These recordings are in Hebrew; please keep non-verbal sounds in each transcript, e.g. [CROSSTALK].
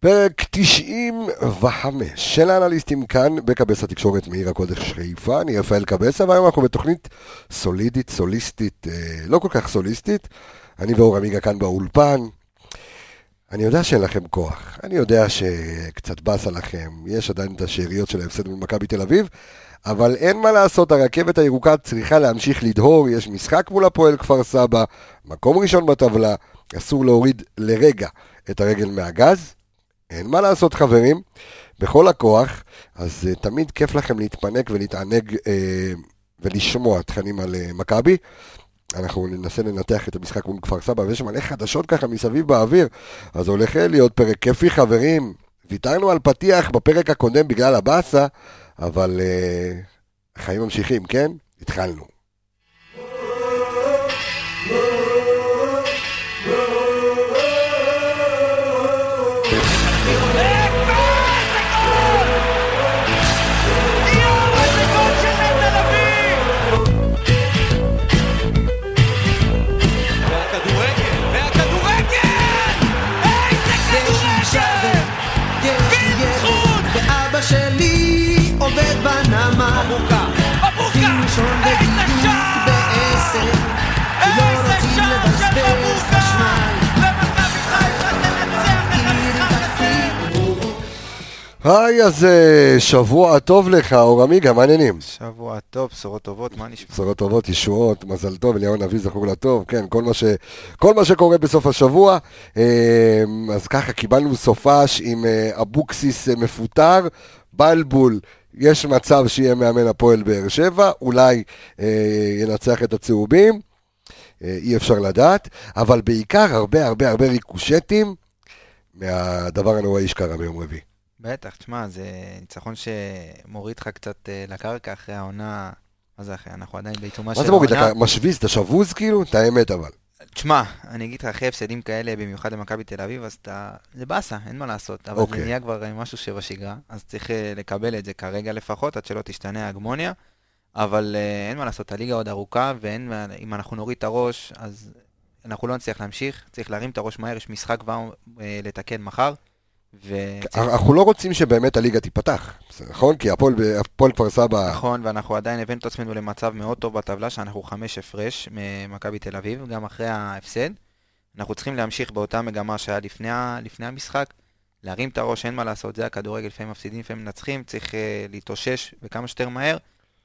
פרק 95 של האנליסטים כאן בקבס התקשורת מעיר הקודש חיפה, אני רפאל קבסה, והיום אנחנו בתוכנית סולידית, סוליסטית, אה, לא כל כך סוליסטית. אני ואור עמיגה כאן באולפן. אני יודע שאין לכם כוח, אני יודע שקצת באסה לכם, יש עדיין את השאריות של ההפסד מול מכבי תל אביב, אבל אין מה לעשות, הרכבת הירוקה צריכה להמשיך לדהור, יש משחק מול הפועל כפר סבא, מקום ראשון בטבלה, אסור להוריד לרגע את הרגל מהגז. אין מה לעשות חברים, בכל הכוח, אז uh, תמיד כיף לכם להתפנק ולהתענג uh, ולשמוע תכנים על uh, מכבי. אנחנו ננסה לנתח את המשחק מול כפר סבא, ויש מלא חדשות ככה מסביב באוויר, אז הולך להיות פרק כיפי חברים. ויתרנו על פתיח בפרק הקודם בגלל הבאסה, אבל uh, החיים ממשיכים, כן? התחלנו. היי, אז אה, שבוע טוב לך, אור עמיגה, מה העניינים? שבוע טוב, בשורות טובות, מה נשמע? בשורות טובות, ישועות, מזל טוב, אליהו נביא זכור לטוב, כן, כל מה, ש, כל מה שקורה בסוף השבוע. אה, אז ככה, קיבלנו סופש עם אה, אבוקסיס אה, מפוטר, בלבול. יש מצב שיהיה מאמן הפועל באר שבע, אולי אה, ינצח את הצהובים, אה, אי אפשר לדעת, אבל בעיקר הרבה הרבה הרבה ריקושטים מהדבר הנוראי שקרה ביום רביעי. בטח, תשמע, זה ניצחון שמוריד לך קצת אה, לקרקע אחרי העונה. מה זה אחרי? אנחנו עדיין בעיצומה של מה זה מוריד? העונה. אתה משוויז, אתה שבוז כאילו? את האמת אבל. תשמע, אני אגיד לך, אחרי הפסדים כאלה, במיוחד למכבי תל אביב, אז אתה... זה באסה, אין מה לעשות. אבל אוקיי. זה נהיה כבר אה, משהו שבשגרה, אז צריך אה, לקבל את זה כרגע לפחות, עד שלא תשתנה ההגמוניה. אבל אין מה לעשות, הליגה עוד ארוכה, ואם אנחנו נוריד את הראש, אז אנחנו לא נצליח להמשיך. צריך להרים את הראש מהר, יש משחק כבר לתקן מחר. אנחנו לא רוצים שבאמת הליגה תיפתח, נכון? כי הפועל כפר סבא... נכון, ואנחנו עדיין הבאנו את עצמנו למצב מאוד טוב בטבלה, שאנחנו חמש הפרש ממכבי תל אביב, גם אחרי ההפסד. אנחנו צריכים להמשיך באותה מגמה שהיה לפני, לפני המשחק, להרים את הראש, אין מה לעשות, זה הכדורגל, לפעמים מפסידים, לפעמים מנצחים, צריך uh, להתאושש וכמה שיותר מהר,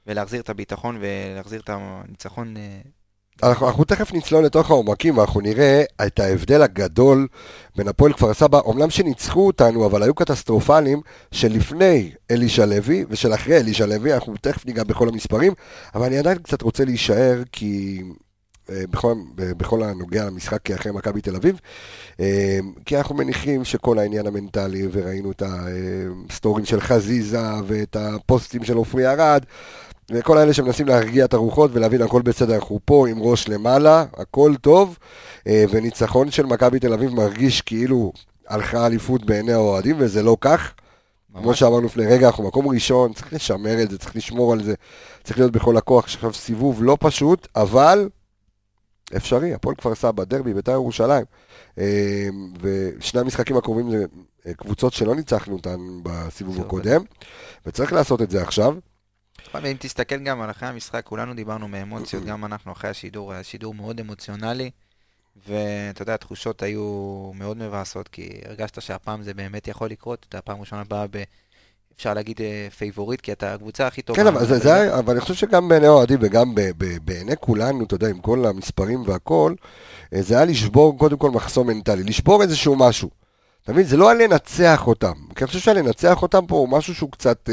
ולהחזיר את הביטחון ולהחזיר את הניצחון. Uh, אנחנו, אנחנו תכף נצלול לתוך העומקים ואנחנו נראה את ההבדל הגדול בין הפועל כפר סבא, אומנם שניצחו אותנו, אבל היו קטסטרופליים שלפני אלישע לוי ושל אחרי אלישע לוי, אנחנו תכף ניגע בכל המספרים, אבל אני עדיין קצת רוצה להישאר כי... אה, בכל, בכל הנוגע למשחק אחרי מכבי תל אביב, אה, כי אנחנו מניחים שכל העניין המנטלי, וראינו את הסטוריז של חזיזה ואת הפוסטים של עופרי ארד, וכל האלה שמנסים להרגיע את הרוחות ולהבין הכל בסדר, אנחנו פה עם ראש למעלה, הכל טוב, אה, וניצחון של מכבי תל אביב מרגיש כאילו הלכה אליפות בעיני האוהדים, וזה לא כך. כמו שאמרנו לפני רגע, אנחנו מקום ראשון, צריך לשמר את זה, צריך לשמור על זה, צריך להיות בכל הכוח. עכשיו סיבוב לא פשוט, אבל אפשרי, הפועל כפר סבא, דרבי, בית"ר ירושלים. אה, ושני המשחקים הקרובים זה אה, קבוצות שלא ניצחנו אותן בסיבוב הקודם, וצריך לעשות את זה עכשיו. ואם תסתכל גם על אחרי המשחק, כולנו דיברנו מאמוציות, גם אנחנו אחרי השידור, היה שידור מאוד אמוציונלי, ואתה יודע, התחושות היו מאוד מבאסות, כי הרגשת שהפעם זה באמת יכול לקרות, אתה הפעם הראשונה באה ב... אפשר להגיד אה, פייבוריט, כי אתה הקבוצה הכי טובה. כן, אבל זה, זה אבל אני חושב שגם בעיני האוהדים וגם ב, ב, בעיני כולנו, אתה יודע, עם כל המספרים והכל, אה, זה היה לשבור קודם כל מחסום מנטלי, לשבור איזשהו משהו. אתה מבין? זה לא היה לנצח אותם. כי אני חושב שהלנצח אותם פה הוא משהו שהוא קצת...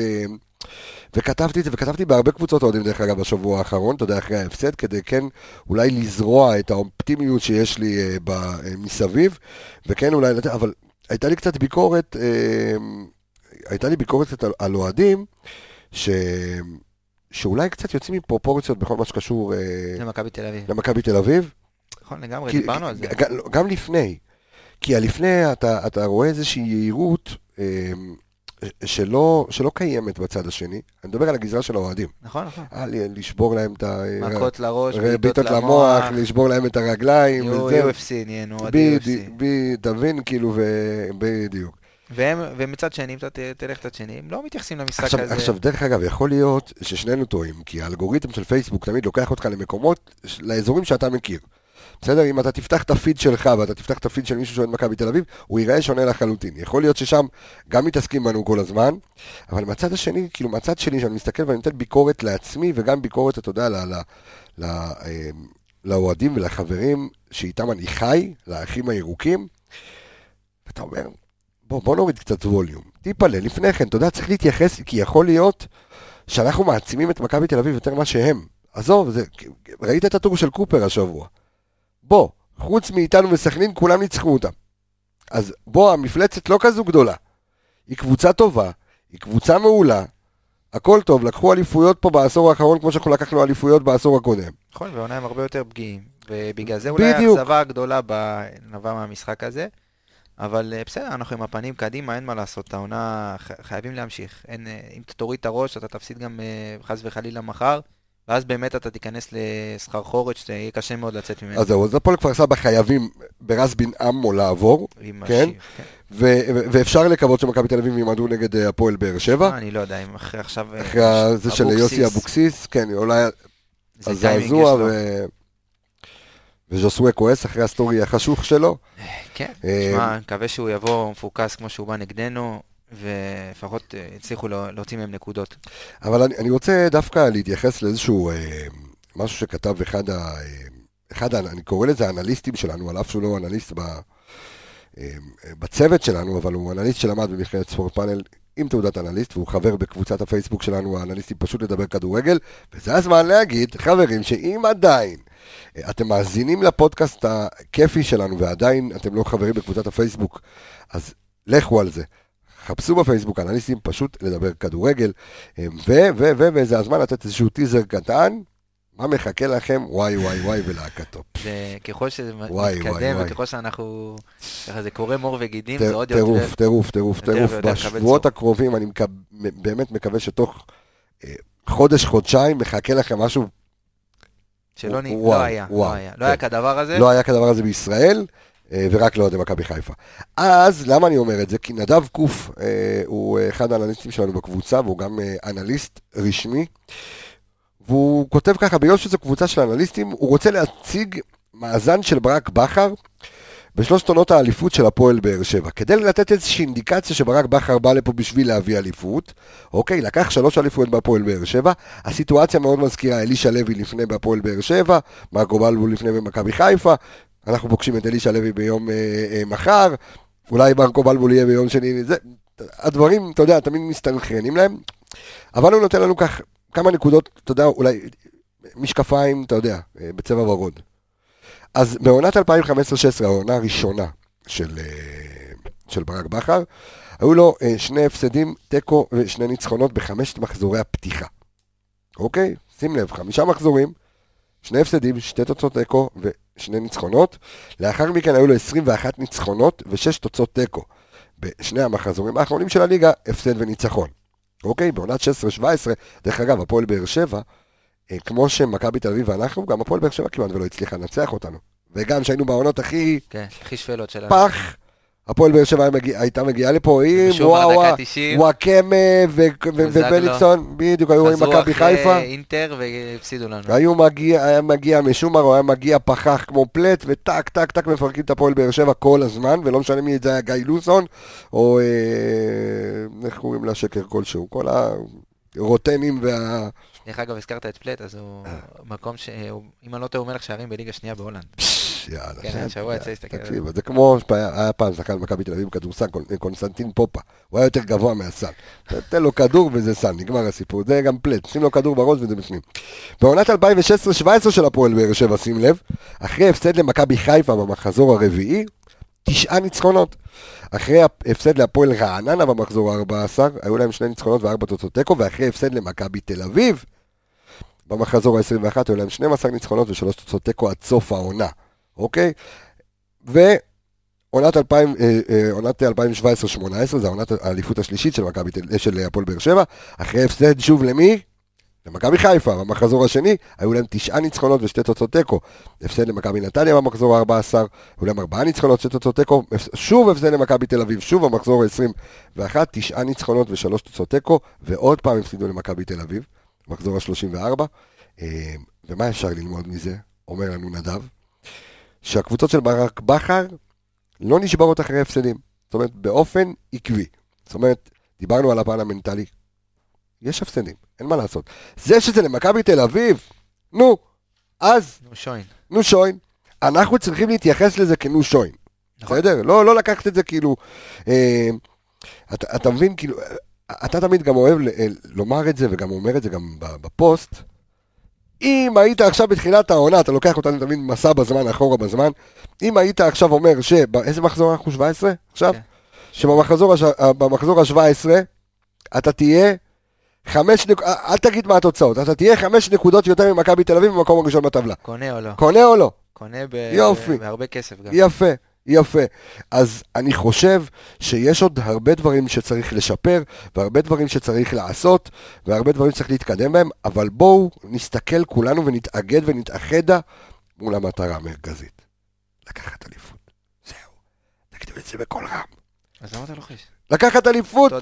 וכתבתי את זה, וכתבתי בהרבה קבוצות אוהדים דרך אגב בשבוע האחרון, אתה יודע, אחרי ההפסד, כדי כן אולי לזרוע את האופטימיות שיש לי אה, ב, אה, מסביב, וכן אולי אבל הייתה לי קצת ביקורת, אה, הייתה לי ביקורת קצת על, על אוהדים, ש... שאולי קצת יוצאים מפרופורציות בכל מה שקשור אה, למכבי תל אביב. למכבי תל אביב. נכון, לגמרי, דיברנו על זה. גם, גם לפני. כי הלפני אתה, אתה רואה איזושהי יהירות אה, שלא, שלא קיימת בצד השני. אני מדבר על הגזרה של האוהדים. נכון, נכון. אה, ל- לשבור להם את ה... מכות לראש, ר- בעיטות בעיטות למוח, לשבור להם את הרגליים. יו וזה. UFC, נהיינו אוהדי בדי- UFC. תבין, כאילו, ו- בדיוק. והם, ומצד שני, אם אתה תלך לצד שני, הם לא מתייחסים למשחק עכשיו, הזה. עכשיו, דרך אגב, יכול להיות ששנינו טועים, כי האלגוריתם של פייסבוק תמיד לוקח אותך למקומות, לאזורים שאתה מכיר. בסדר? אם אתה תפתח את הפיד שלך ואתה תפתח את הפיד של מישהו שאוהד מכבי תל אביב, הוא ייראה שונה לחלוטין. יכול להיות ששם גם מתעסקים בנו כל הזמן, אבל מהצד השני, כאילו מהצד שלי, שאני מסתכל ואני נותן ביקורת לעצמי, וגם ביקורת, אתה יודע, אה, לאוהדים ולחברים שאיתם אני חי, לאחים הירוקים, ואתה אומר, בוא, בוא נוריד קצת ווליום. טיפלה, לפני כן, אתה יודע, צריך להתייחס, כי יכול להיות שאנחנו מעצימים את מכבי תל אביב יותר ממה שהם. עזוב, זה, ראית את הטור של קופר השבוע. בוא, חוץ מאיתנו וסכנין, כולם ניצחו אותם. אז בוא, המפלצת לא כזו גדולה. היא קבוצה טובה, היא קבוצה מעולה, הכל טוב, לקחו אליפויות פה בעשור האחרון כמו שאנחנו לקחנו אליפויות בעשור הקודם. נכון, והעונה הם הרבה יותר פגיעים. ובגלל זה אולי. האכזבה הגדולה נבעה מהמשחק הזה. אבל אה, בסדר, אנחנו עם הפנים קדימה, אין מה לעשות, העונה חייבים להמשיך. אין, אה, אם אתה תוריד את הראש, אתה תפסיד גם אה, חס וחלילה מחר, ואז באמת אתה תיכנס לסחרחורת שיהיה קשה מאוד לצאת ממנו. אז זהו, אז הפועל כפר סבא חייבים ברז בנעימו לעבור, כן. כן. ואפשר לקוות שמכבי תל אביב יעמדו נגד אה, הפועל באר שבע. אה, אני לא יודע, אם אחרי עכשיו... אה, אחרי זה של יוסי אבוקסיס, כן, אולי הזעזוע. ו... וז'וסווה כועס אחרי הסטורי החשוך שלו. כן, תשמע, מקווה שהוא יבוא מפוקס כמו שהוא בא נגדנו, ולפחות אה, יצליחו לה- להוציא מהם נקודות. אבל אני, אני רוצה דווקא להתייחס לאיזשהו אה, משהו שכתב אחד ה... אה, אחד, ה- אני קורא לזה האנליסטים שלנו, על אף שהוא לא אנליסט ב, אה, בצוות שלנו, אבל הוא אנליסט שלמד במכללת ספורט פאנל עם תעודת אנליסט, והוא חבר בקבוצת הפייסבוק שלנו, האנליסטים פשוט לדבר כדורגל, וזה הזמן להגיד, חברים, שאם עדיין אה, אתם מאזינים לפודקאסט הכיפי שלנו ועדיין אתם לא חברים בקבוצת הפייסבוק, אז לכו על זה. חפשו בפייסבוק אנליסטים פשוט לדבר כדורגל, אה, ו, ו, ו, וזה הזמן לתת איזשהו טיזר קטן, מה מחכה לכם, וואי וואי וואי ולהקתו. זה ככל שזה וואי, וואי, מתקדם, וואי. וככל שאנחנו, ככה זה קורא מור וגידים, זה עוד טירוף, יותר... טירוף, טירוף, טירוף. לקבל בשבועות. הקרובים אני באמת מקווה שתוך אה, חודש, חודשיים מחכה לכם משהו, שלא לא היה, וואו, לא היה. לא היה כן. כדבר הזה. לא היה כדבר הזה בישראל, ורק לאוהדי מכבי חיפה. אז, למה אני אומר את זה? כי נדב קוף אה, הוא אה, אחד האנליסטים שלנו בקבוצה, והוא גם אה, אנליסט רשמי, והוא כותב ככה, בגלל שזו קבוצה של אנליסטים, הוא רוצה להציג מאזן של ברק בכר בשלושת עונות האליפות של הפועל באר שבע. כדי לתת איזושהי אינדיקציה שברק בכר בא לפה בשביל להביא אליפות, אוקיי, לקח שלוש אליפויות בהפועל באר שבע, הסיטואציה מאוד מזכירה, אלישע לוי לפני בהפועל באר שבע, מרקו בלבול לפני במכבי חיפה, אנחנו פוגשים את אלישע לוי ביום אה, אה, מחר, אולי מרקו בלבול יהיה ביום שני, זה, הדברים, אתה יודע, תמיד מסתנכרנים להם, אבל הוא נותן לנו כך כמה נקודות, אתה יודע, אולי משקפיים, אתה יודע, אה, בצבע ורוד. אז בעונת 2015-2016, העונה הראשונה של, אה, של ברק בכר, היו לו אה, שני הפסדים, תיקו ושני ניצחונות בחמשת מחזורי הפתיחה. אוקיי? שים לב, חמישה מחזורים, שני הפסדים, שתי תוצאות תיקו ושני ניצחונות. לאחר מכן היו לו 21 ניצחונות ושש תוצאות תיקו. בשני המחזורים האחרונים של הליגה, הפסד וניצחון. אוקיי? בעונת 16-17, דרך אגב, הפועל באר שבע, אה, כמו שמכבי תל אביב ואנחנו, גם הפועל באר שבע כמעט ולא הצליחה לנצח אותנו. וגם שהיינו בעונות הכי כן, הכי שפלות של... פח, הפועל באר שבע הייתה מגיעה לפה עם וואווה, דקה 90. וואקמה. ובליצון, בדיוק היו עם חזרו מכבי חיפה. אחרי אינטר והפסידו לנו. היו מגיע, היה מגיע משומר, או היה מגיע פחח כמו פלט, וטק, טק, טק, מפרקים את הפועל באר שבע כל הזמן, ולא משנה מי זה היה גיא לוסון, או אה, איך קוראים לשקר כלשהו, כל הרוטנים וה... דרך אגב, הזכרת את פלט, אז הוא. מקום ש... הוא- אם אני לא טועה, הוא מלך שערים בליגה שנייה בהולנד. יאללה. כן, השבוע יצא להסתכל על תקשיב, זה כמו שהיה פעם שחקן במכבי תל אביב בכדורסל, קונ- קונסטנטין פופה, הוא היה יותר גבוה מהסל, תן לו כדור וזה סל, נגמר הסיפור. זה גם פלט, שים לו כדור בראש וזה בפנים. בעונת 2016-2017 של הפועל באר שבע, שים לב, אחרי הפסד למכבי חיפה במחזור הרביעי, תשעה ניצחונות. אחרי הפסד להפועל רעננה במחזור ה-14, היו להם שני ניצחונות וארבע תוצאות תיקו, ואחרי הפסד למכבי תל אביב, במחזור ה-21 היו להם 12 ניצחונות ושלוש תוצאות תיקו עד סוף העונה, אוקיי? ועונת 2000, אה, אה, עונת 2017-2018, זו האליפות השלישית של הפועל באר שבע, אחרי הפסד שוב למי? למכבי חיפה, במחזור השני, היו להם תשעה ניצחונות ושתי תוצאות תיקו. הפסד למכבי נתניה במחזור ה-14, היו להם ארבעה ניצחונות, שתי תוצאות תיקו, שוב הפסד למכבי תל אביב, שוב במחזור ה-21, תשעה ניצחונות ושלוש תוצאות תיקו, ועוד פעם הפסידו למכבי תל אביב, מחזור ה-34. אה, ומה אפשר ללמוד מזה? אומר לנו נדב, שהקבוצות של ברק בכר לא נשברות אחרי הפסדים. זאת אומרת, באופן עקבי. זאת אומרת, דיברנו על הפן המנטלי. יש הפסדים, אין מה לעשות. זה שזה למכבי תל אביב, נו, אז, נו, שוין. נו שוין. אנחנו צריכים להתייחס לזה כנו שוין. נכון. בסדר? לא, לא לקחת את זה כאילו... אה, אתה, אתה מבין, כאילו, אה, אתה תמיד גם אוהב ל- אה, לומר את זה, וגם אומר את זה גם בפוסט. אם היית עכשיו בתחילת העונה, אתה לוקח אותנו תמיד מסע בזמן, אחורה בזמן, אם היית עכשיו אומר ש... איזה מחזור אנחנו? 17? עכשיו? כן. שבמחזור הש- אה, במחזור ה-17 אתה תהיה חמש נק... אה, אל תגיד מה התוצאות, אתה תהיה חמש נקודות יותר ממכבי תל אביב במקום הראשון בטבלה. קונה או לא? קונה או לא? קונה ב... יופי. בהרבה כסף גם. יפה, יפה. אז אני חושב שיש עוד הרבה דברים שצריך לשפר, והרבה דברים שצריך לעשות, והרבה דברים שצריך להתקדם בהם, אבל בואו נסתכל כולנו ונתאגד ונתאחדה מול המטרה המרכזית. לקחת אליפות. זהו. תגידו את זה בקול רם. אז למה אתה לוחש? לקחת אליפות,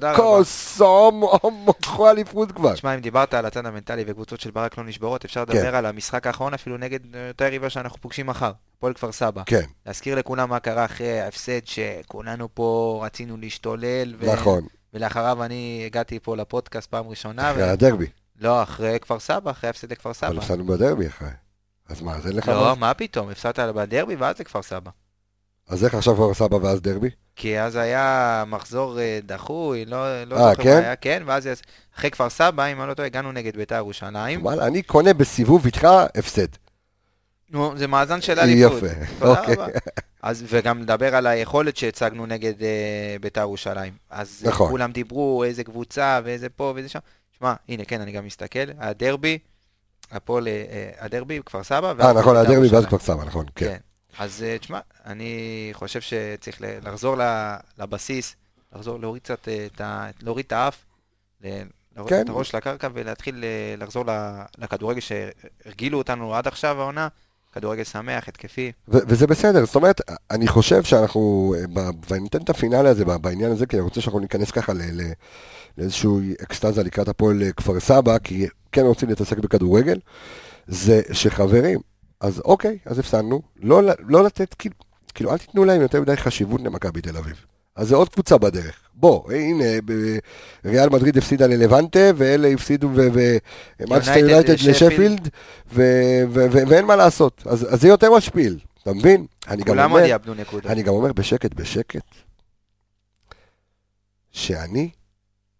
הומו, קחו אליפות כבר. תשמע, אם דיברת על הצד המנטלי וקבוצות של ברק לא נשברות, אפשר כן. לדבר על המשחק האחרון אפילו נגד אה, אותה יריבה שאנחנו פוגשים מחר, הפועל כפר סבא. כן, להזכיר לכולם מה קרה אחרי ההפסד שכולנו פה רצינו להשתולל. ו- נכון, ולאחריו אני הגעתי פה לפודקאסט פעם ראשונה. אחרי ו- הדרבי. לא, אחרי כפר סבא, אחרי ההפסד לכפר אבל סבא. הפסדנו בדרבי אחרי. אז מה, אז אין לך... לא, מה? פתאום, הפסדת בדרבי ואז לכפר סבא. אז איך עכשיו כבר סבא ואז דרבי? כי אז היה מחזור אה, דחוי, לא, לא אה, זוכר כן? מה היה, כן, ואז אחרי כפר סבא, אם אני לא טועה, הגענו נגד בית"ר ירושלים. וואלה, אני קונה בסיבוב איתך הפסד. נו, זה מאזן של אליפות. יפה, [LAUGHS] אוקיי. רבה. אז, וגם לדבר על היכולת שהצגנו נגד אה, בית"ר ירושלים. אז אה, נכון. כולם דיברו איזה קבוצה ואיזה פה ואיזה שם. שמע, הנה, כן, אני גם מסתכל, הדרבי, הפועל, הדרבי, כפר סבא. אה, נכון, בית"ר הדרבי ואז. כבר סבא, נכון, כן. כן. אז אה, תשמע, אני חושב שצריך לחזור לבסיס, לחזור, להוריד קצת אה, את ה... להוריד את האף, להוריד כן. את הראש לקרקע ולהתחיל אה, לחזור לכדורגל שהרגילו אותנו עד עכשיו העונה, כדורגל שמח, התקפי. ו- וזה בסדר, זאת אומרת, אני חושב שאנחנו, ב- ואני אתן את הפינאלי הזה בעניין הזה, כי אני רוצה שאנחנו ניכנס ככה ל- ל- לאיזשהו אקסטזה לקראת הפועל כפר סבא, כי כן רוצים להתעסק בכדורגל, זה שחברים, אז אוקיי, אז הפסדנו, לא, לא לתת, כאילו, כאילו, אל תיתנו להם יותר מדי חשיבות למכבי תל אביב. אז זה עוד קבוצה בדרך. בוא, הנה, ריאל מדריד הפסידה ללבנטה, ואלה הפסידו, ומאצ'סטר יונייטד לשפילד. ואין מה לעשות. אז אז זה יותר משפיל, אתה מבין? אני גם אומר. אני גם אומר בשקט בשקט, שאני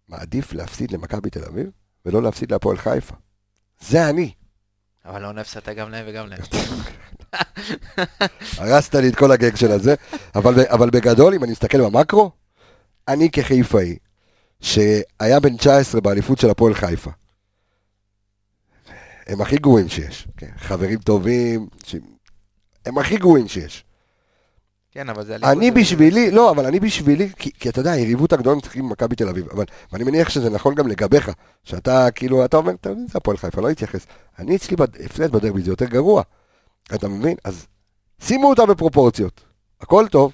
מעדיף להפסיד למכבי תל אביב, ולא להפסיד להפועל חיפה. זה אני. אבל לא נפסדת גם להם וגם להם. [LAUGHS] הרסת לי את כל הגג של הזה, אבל, אבל בגדול, אם אני מסתכל במקרו, אני כחיפאי, שהיה בן 19 באליפות של הפועל חיפה, הם הכי גרועים שיש. כן, חברים טובים, ש... הם הכי גרועים שיש. כן, אבל זה. אני בשבילי, לא, אבל אני בשבילי, כי, כי אתה יודע, היריבות הגדולה משחקים עם מכבי תל אביב, אבל, ואני מניח שזה נכון גם לגביך, שאתה כאילו, אתה אומר, אתה זה הפועל חיפה, לא להתייחס. אני אצלי בהפסד בדרבי זה יותר גרוע, אתה מבין? אז שימו אותה בפרופורציות, הכל טוב,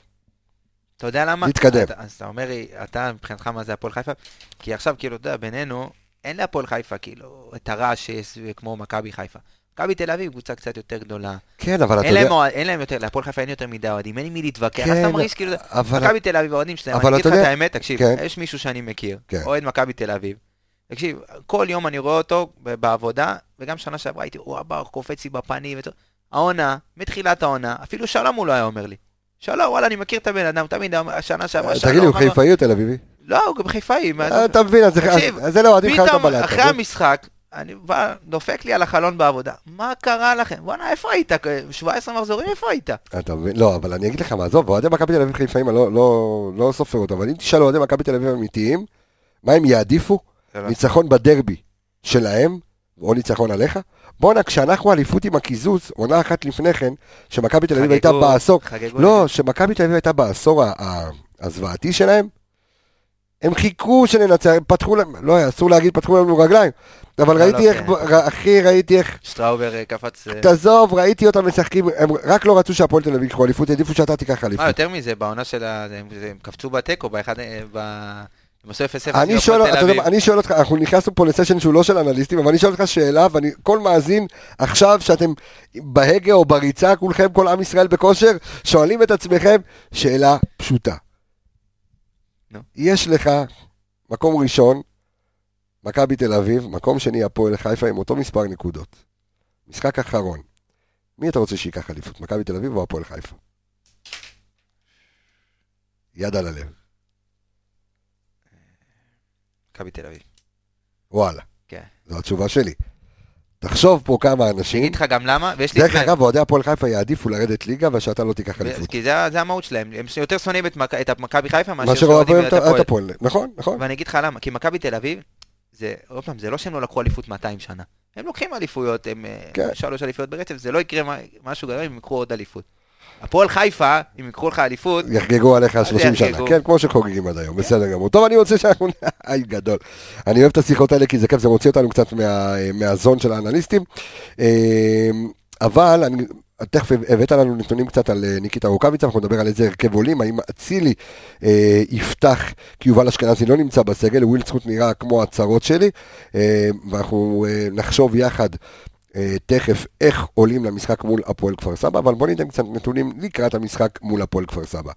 אתה יודע למה? אתה, אז אתה אומר אתה מבחינתך מה זה הפועל חיפה? כי עכשיו, כאילו, אתה יודע, בינינו, אין להפועל חיפה, כאילו, את הרעש שיש כמו מכבי חיפה. מכבי תל אביב קבוצה קצת יותר גדולה. כן, אבל אתה להם, יודע, אוהד- אין להם יותר, להפועל חיפה אין יותר מדי אוהדים, אין עם מי להתווכח, אז כן, אתה מרגיש כאילו, אבל, מכבי תל אביב, האוהדים שלהם, אני אגיד לך את האמת, תקשיב, כן. יש מישהו שאני מכיר, כן. אוהד מכבי תל אביב, תקשיב, כל יום אני רואה אותו בעבודה, וגם שנה שעברה הייתי, הוא הבא, קופץ לי בפנים. העונה, מתחילת העונה, אפילו שלום הוא לא היה אומר לי. שלום, וואלה, אני מכיר את הבן אדם, תמיד אומר, השנה שעברה, שלום. תגיד לי, הוא חיפאי או תל אביבי? לא, הוא גם חיפאי. אה, אתה מבין, אז זה- תקשיב, אז זה לא אוהדים חייבת פתאום. אחרי המשחק, אני בא, דופק לי על החלון בעבודה, מה קרה לכם? בואנה, איפה היית? 17 מחזורים, איפה היית? אתה מבין? לא, אבל אני אגיד לך מה, עזוב, אוהדי מכבי תל אביב חיפאים, אני לא- לא לא סופר אותם, אבל אם תשאל אוהדי מכבי תל אביב אמיתיים, מה הם יעדיפו? ניצחון בדרבי שלהם, או ניצחון עליך? בואנה, כשאנחנו אליפות עם הקיזוז, עונה אחת לפני כן, שמכבי תל אביב הייתה בעשור, חגגו לא, שמכבי תל אביב הייתה בעשור הזוועתי שלהם, הם חיכו שננצח, הם פתחו להם, לא, אסור להגיד פתחו לנו רגליים, אבל לא, ראיתי לא, איך, כן. אחי, ראיתי איך, שטראובר אה, קפץ... אה, תעזוב, ראיתי אותם משחקים, הם רק לא רצו שהפועל תל אביב ייקחו אליפות, העדיפו שאתה תיקח מה, אליפות. יותר מזה, בעונה של ה... הם קפצו בתיקו, באחד... אה. הם עשו 0-0. אני שואל, אתה יודע. מה, אני שואל אותך, אנחנו נכנסנו פה לסשן שהוא לא של אנליסטים, אבל אני שואל אותך שאלה, ואני, כל מאזין עכשיו שאתם בהגה או בריצה, כולכם, כל עם ישראל בכושר, שואלים את עצמכם שאלה פשוטה. יש לך מקום ראשון, מכבי תל אביב, מקום שני הפועל חיפה עם אותו מספר נקודות. משחק אחרון. מי אתה רוצה שייקח אליפות, מכבי תל אביב או הפועל חיפה? יד על הלב. מכבי תל אביב. וואלה. כן. זו התשובה שלי. תחשוב פה כמה אני אנשים, אגיד לך גם למה, ויש לי... דרך. אגב, אוהדי הפועל חיפה יעדיפו לרדת ליגה ושאתה לא תיקח אליפות. כי זה, זה המהות שלהם, הם יותר שונאים את, מכ... את מכבי חיפה מאשר אוהבים את הפועל. נכון, נכון. ואני אגיד לך למה, כי מכבי תל אביב, זה, עוד פעם, זה לא שהם לא לקחו אליפות 200 שנה. הם לוקחים אליפויות, הם אה, כן. שלוש אליפויות ברצף, זה לא יקרה משהו גדול אם הם ייקחו עוד אליפות. הפועל חיפה, אם ייקחו לך אליפות, יחגגו עליך 30 שנה. כן, כמו שחוגגים עד היום, בסדר גמור. טוב, אני רוצה שאנחנו... היי, גדול. אני אוהב את השיחות האלה כי זה כיף, זה מוציא אותנו קצת מה- מהזון של האנליסטים. אה, אבל אני... תכף הבאת לנו נתונים קצת על אה, ניקיטה רוקאביצה, אנחנו נדבר על איזה הרכב עולים, האם אצילי אה, יפתח, כי יובל אשכנזי לא נמצא בסגל, וויל זכות נראה כמו הצרות שלי, אה, ואנחנו אה, נחשוב יחד אה, תכף איך עולים למשחק מול הפועל כפר סבא, אבל בואו ניתן קצת נתונים לקראת המשחק מול הפועל כפר סבא.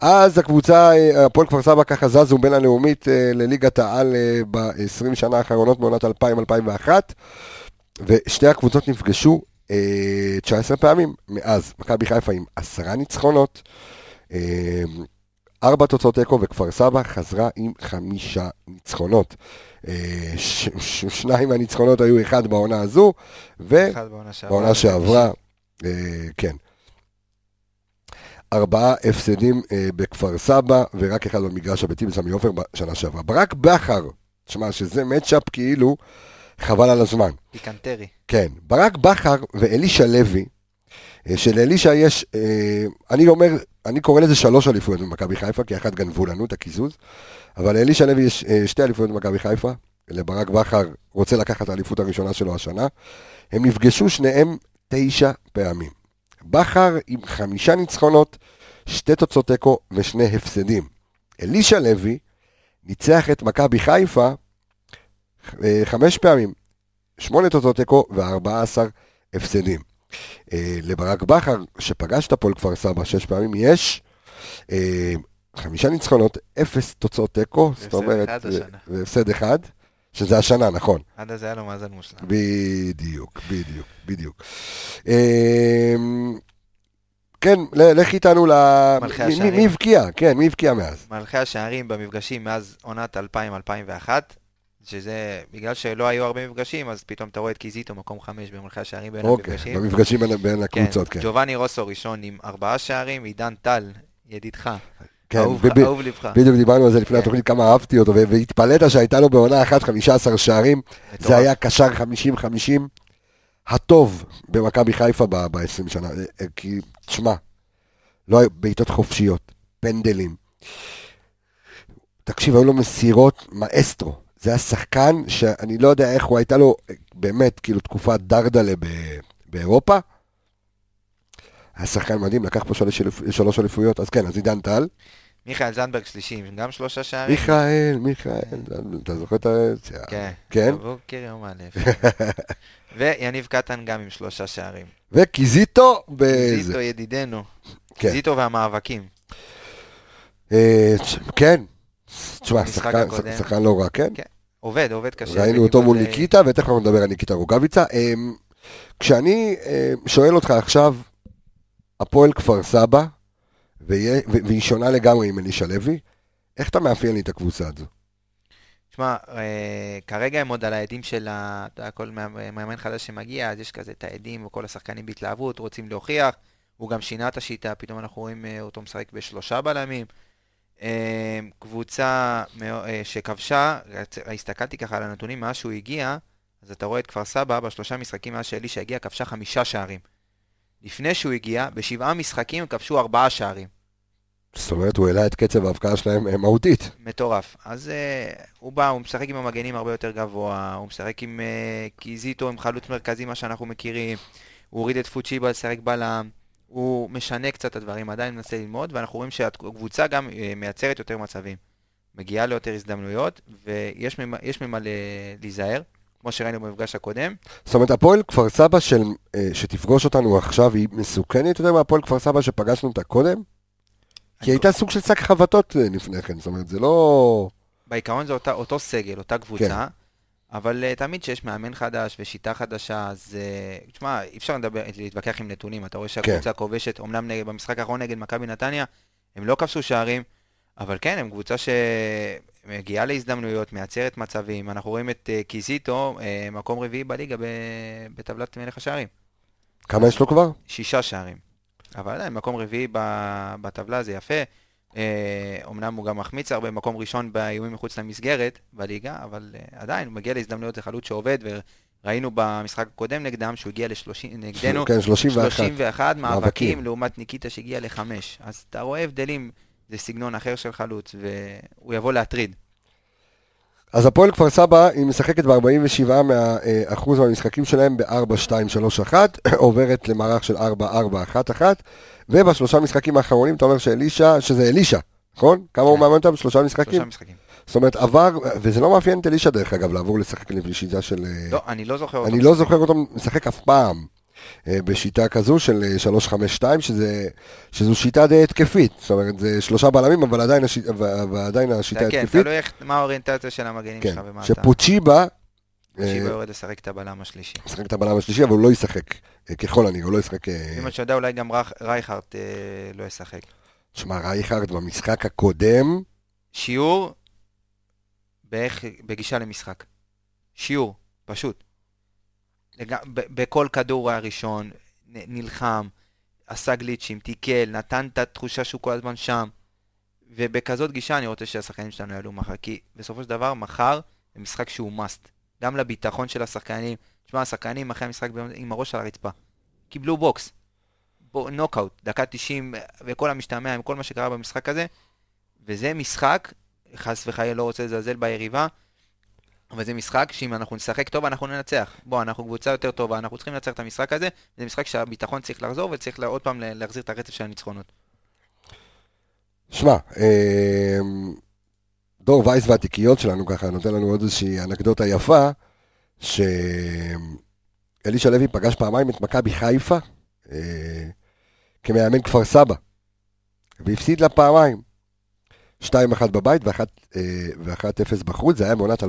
אז הקבוצה, אה, הפועל כפר סבא ככה זזו בין הלאומית אה, לליגת העל אה, ב-20 שנה האחרונות בעונת 2000-2001, ושתי הקבוצות נפגשו אה, 19 פעמים מאז. מכבי חיפה עם עשרה ניצחונות, אה, ארבע תוצאות תיקו, וכפר סבא חזרה עם חמישה ניצחונות. אה, ש- ש- שניים מהניצחונות היו אחד בעונה הזו, ו... אחד בעונה שעברה. אה, כן. ארבעה הפסדים אה, בכפר סבא, ורק אחד במגרש הביתי בסמי עופר בשנה שעברה. ברק בכר, תשמע, שזה מצ'אפ כאילו, חבל על הזמן. פיקנטרי. כן, ברק בכר ואלישע לוי, שלאלישע יש, אה, אני אומר, אני קורא לזה שלוש אליפויות במכבי חיפה, כי אחת גנבו לנו את הקיזוז, אבל לאלישע לוי יש אה, שתי אליפויות במכבי חיפה, לברק בכר רוצה לקחת את האליפות הראשונה שלו השנה. הם נפגשו שניהם תשע פעמים. בכר עם חמישה ניצחונות, שתי תוצאות תיקו ושני הפסדים. אלישע לוי ניצח את מכבי חיפה אה, חמש פעמים, שמונה תוצאות תיקו וארבע עשר הפסדים. אה, לברק בכר, שפגש את הפועל כפר סבא שש פעמים, יש אה, חמישה ניצחונות, אפס תוצאות תיקו, זאת אומרת. והפסד אחד, שזה השנה, נכון. עד אז היה לו מאזן מושלם. בדיוק, בדיוק, בדיוק. אמ, כן, לך איתנו ל... מלכי השערים. מי הבקיע? כן, מי הבקיע מאז? מלכי השערים במפגשים מאז עונת 2000-2001, שזה בגלל שלא היו הרבה מפגשים, אז פתאום אתה רואה את קיזיטו מקום חמש במלכי השערים בין אוקיי, המפגשים. במפגשים בין- בין הקבוצות, כן. ג'ובאני רוסו ראשון עם ארבעה שערים, עידן טל, ידידך, כן, אהוב וב- אהוב לבך. בדיוק דיברנו על זה לפני כן. התוכנית, כמה אהבתי אותו, והתפלאת שהייתה לו בעונה אחת 15 שערים, זה מטורף. היה קשר 50-50, הטוב במכבי חיפה ב-20 שנה, אה, אה, כי, תשמע, לא היו בעיטות חופשיות, פנדלים. תקשיב, היו לו מסירות מאסטרו. זה היה שחקן שאני לא יודע איך הוא הייתה לו, באמת, כאילו תקופת דרדלה באירופה. היה שחקן מדהים, לקח פה שלוש אליפ- שלוש אליפויות, אז כן, אז עידן טל. מיכאל זנדברג שלישי, גם שלושה שערים. מיכאל, מיכאל, אתה זוכר את ה... כן. כן? בבוקר יום א'. [LAUGHS] ויניב קטן גם עם שלושה שערים. וקיזיטו באיזה... זיטו ידידנו. כן. זיטו והמאבקים. אה, כן. תשמע, שחקן- לא רע, כן? כן. עובד, עובד קשה. ראינו אותו מול ניקיטה, ותכף אנחנו נדבר על ניקיטה רוגביצה. אה, כשאני אה, שואל אותך עכשיו, הפועל כפר סבא, והיא שונה לגמרי עם אלישע לוי, איך אתה מאפיין לי את הקבוצה הזו? תשמע, אה, כרגע הם עוד על העדים של ה... אתה יודע, כל מאמן מאמן חדש שמגיע, אז יש כזה את העדים וכל השחקנים בהתלהבות, רוצים להוכיח. הוא גם שינה את השיטה, פתאום אנחנו רואים אה, אותו משחק בשלושה בלמים. אה, קבוצה אה, שכבשה, הסתכלתי ככה על הנתונים מאז שהוא הגיע, אז אתה רואה את כפר סבא, בשלושה משחקים מאז שאלישע הגיע, כבשה חמישה שערים. לפני שהוא הגיע, בשבעה משחקים כבשו ארבעה שערים. זאת אומרת, הוא העלה את קצב ההבקעה שלהם אה, מהותית. מטורף. אז uh, הוא בא, הוא משחק עם המגנים הרבה יותר גבוה, הוא משחק עם uh, קיזיטו, עם חלוץ מרכזי, מה שאנחנו מכירים, הוא הוריד את פוצ'יבה לשחק בלם, הוא משנה קצת את הדברים, עדיין מנסה ללמוד, ואנחנו רואים שהקבוצה גם uh, מייצרת יותר מצבים. מגיעה ליותר הזדמנויות, ויש ממה, ממה להיזהר, כמו שראינו במפגש הקודם. זאת אומרת, הפועל כפר סבא של, אה, שתפגוש אותנו עכשיו היא מסוכנת יותר מהפועל כפר סבא שפגשנו אותה קודם? כי היא הייתה סוג של שק חבטות אה, לפני כן, זאת אומרת, זה לא... בעיקרון זה אותה, אותו סגל, אותה קבוצה, כן. אבל uh, תמיד כשיש מאמן חדש ושיטה חדשה, אז uh, תשמע, אי אפשר לדבר, להתווכח עם נתונים. אתה רואה שהקבוצה כובשת, אמנם נגד, במשחק האחרון נגד מכבי נתניה, הם לא כבשו שערים, אבל כן, הם קבוצה שמגיעה להזדמנויות, מייצרת מצבים. אנחנו רואים את uh, קיזיטו, uh, מקום רביעי בליגה ב... בטבלת מלך השערים. כמה יש לו כבר? שישה שערים. אבל עדיין, מקום רביעי ב- בטבלה זה יפה. אה, אומנם הוא גם מחמיץ הרבה, מקום ראשון באיומים מחוץ למסגרת בליגה, אבל אה, עדיין, הוא מגיע להזדמנויות, זה חלוץ שעובד, וראינו במשחק הקודם נגדם שהוא הגיע ל-30, נגדנו, כן, 31. 31 מאבקים, מאבקים. לעומת ניקיטה שהגיע לחמש. אז אתה רואה הבדלים, זה סגנון אחר של חלוץ, והוא יבוא להטריד. אז הפועל כפר סבא, היא משחקת ב-47% מהאחוז מהמשחקים שלהם ב-4-2-3-1, [CLEARS THROAT] עוברת למערך של 4-4-1-1, ובשלושה משחקים האחרונים אתה אומר שאלישע, שזה אלישע, נכון? כמה הוא כן. מאמן אותם? שלושה משחקים? שלושה משחקים. זאת אומרת, עבר, וזה לא מאפיין את אלישע דרך אגב, לעבור לשחק לפי שיטה של... לא, אני לא זוכר אותו. אני לא זוכר אותו משחק אף פעם בשיטה כזו של אה, 3-5-2, שזה, שזו שיטה די התקפית. זאת אומרת, זה שלושה בלמים, אבל עדיין, הש... ועדיין השיטה כן, התקפית. תלוי איך- מה האוריינטציה של המגנים כן, שלך ומה אתה... שפוצ'יבה, אה, שיבה יורד לשחק את הבלם השלישי. משחק את הבלם השלישי, אבל הוא לא ישחק, אה, ככל הנראה, הוא לא ישחק... אה, מה שאתה יודע, אולי גם רייכרט אה, לא ישחק. שמע, רייכרד במשחק הקודם, שיעור באיך, בגישה למשחק. שיעור, פשוט. לג... בכל כדור הוא היה ראשון, נ- נלחם, עשה גליצ'ים, תיקל, נתן את התחושה שהוא כל הזמן שם. ובכזאת גישה אני רוצה שהשחקנים שלנו יעלו מחר, כי בסופו של דבר, מחר זה משחק שהוא must. גם לביטחון של השחקנים. תשמע, השחקנים אחרי המשחק עם הראש על הרצפה. קיבלו בוקס. בו, נוקאוט, דקה 90, וכל המשתמע עם כל מה שקרה במשחק הזה. וזה משחק, חס וחלילה לא רוצה לזלזל ביריבה, אבל זה משחק שאם אנחנו נשחק טוב אנחנו ננצח. בוא, אנחנו קבוצה יותר טובה, אנחנו צריכים לנצח את המשחק הזה, זה משחק שהביטחון צריך לחזור וצריך לה- עוד פעם לה- להחזיר את הרצף של הניצחונות. שמע, אה, דור וייס והתיקיות שלנו ככה נותן לנו עוד איזושהי אנקדוטה יפה, שאלישע לוי פגש פעמיים את מכבי חיפה אה, כמאמן כפר סבא, והפסיד לה פעמיים. 2-1 בבית ו-1-0 בחוץ, זה היה בעונת 2005-2006.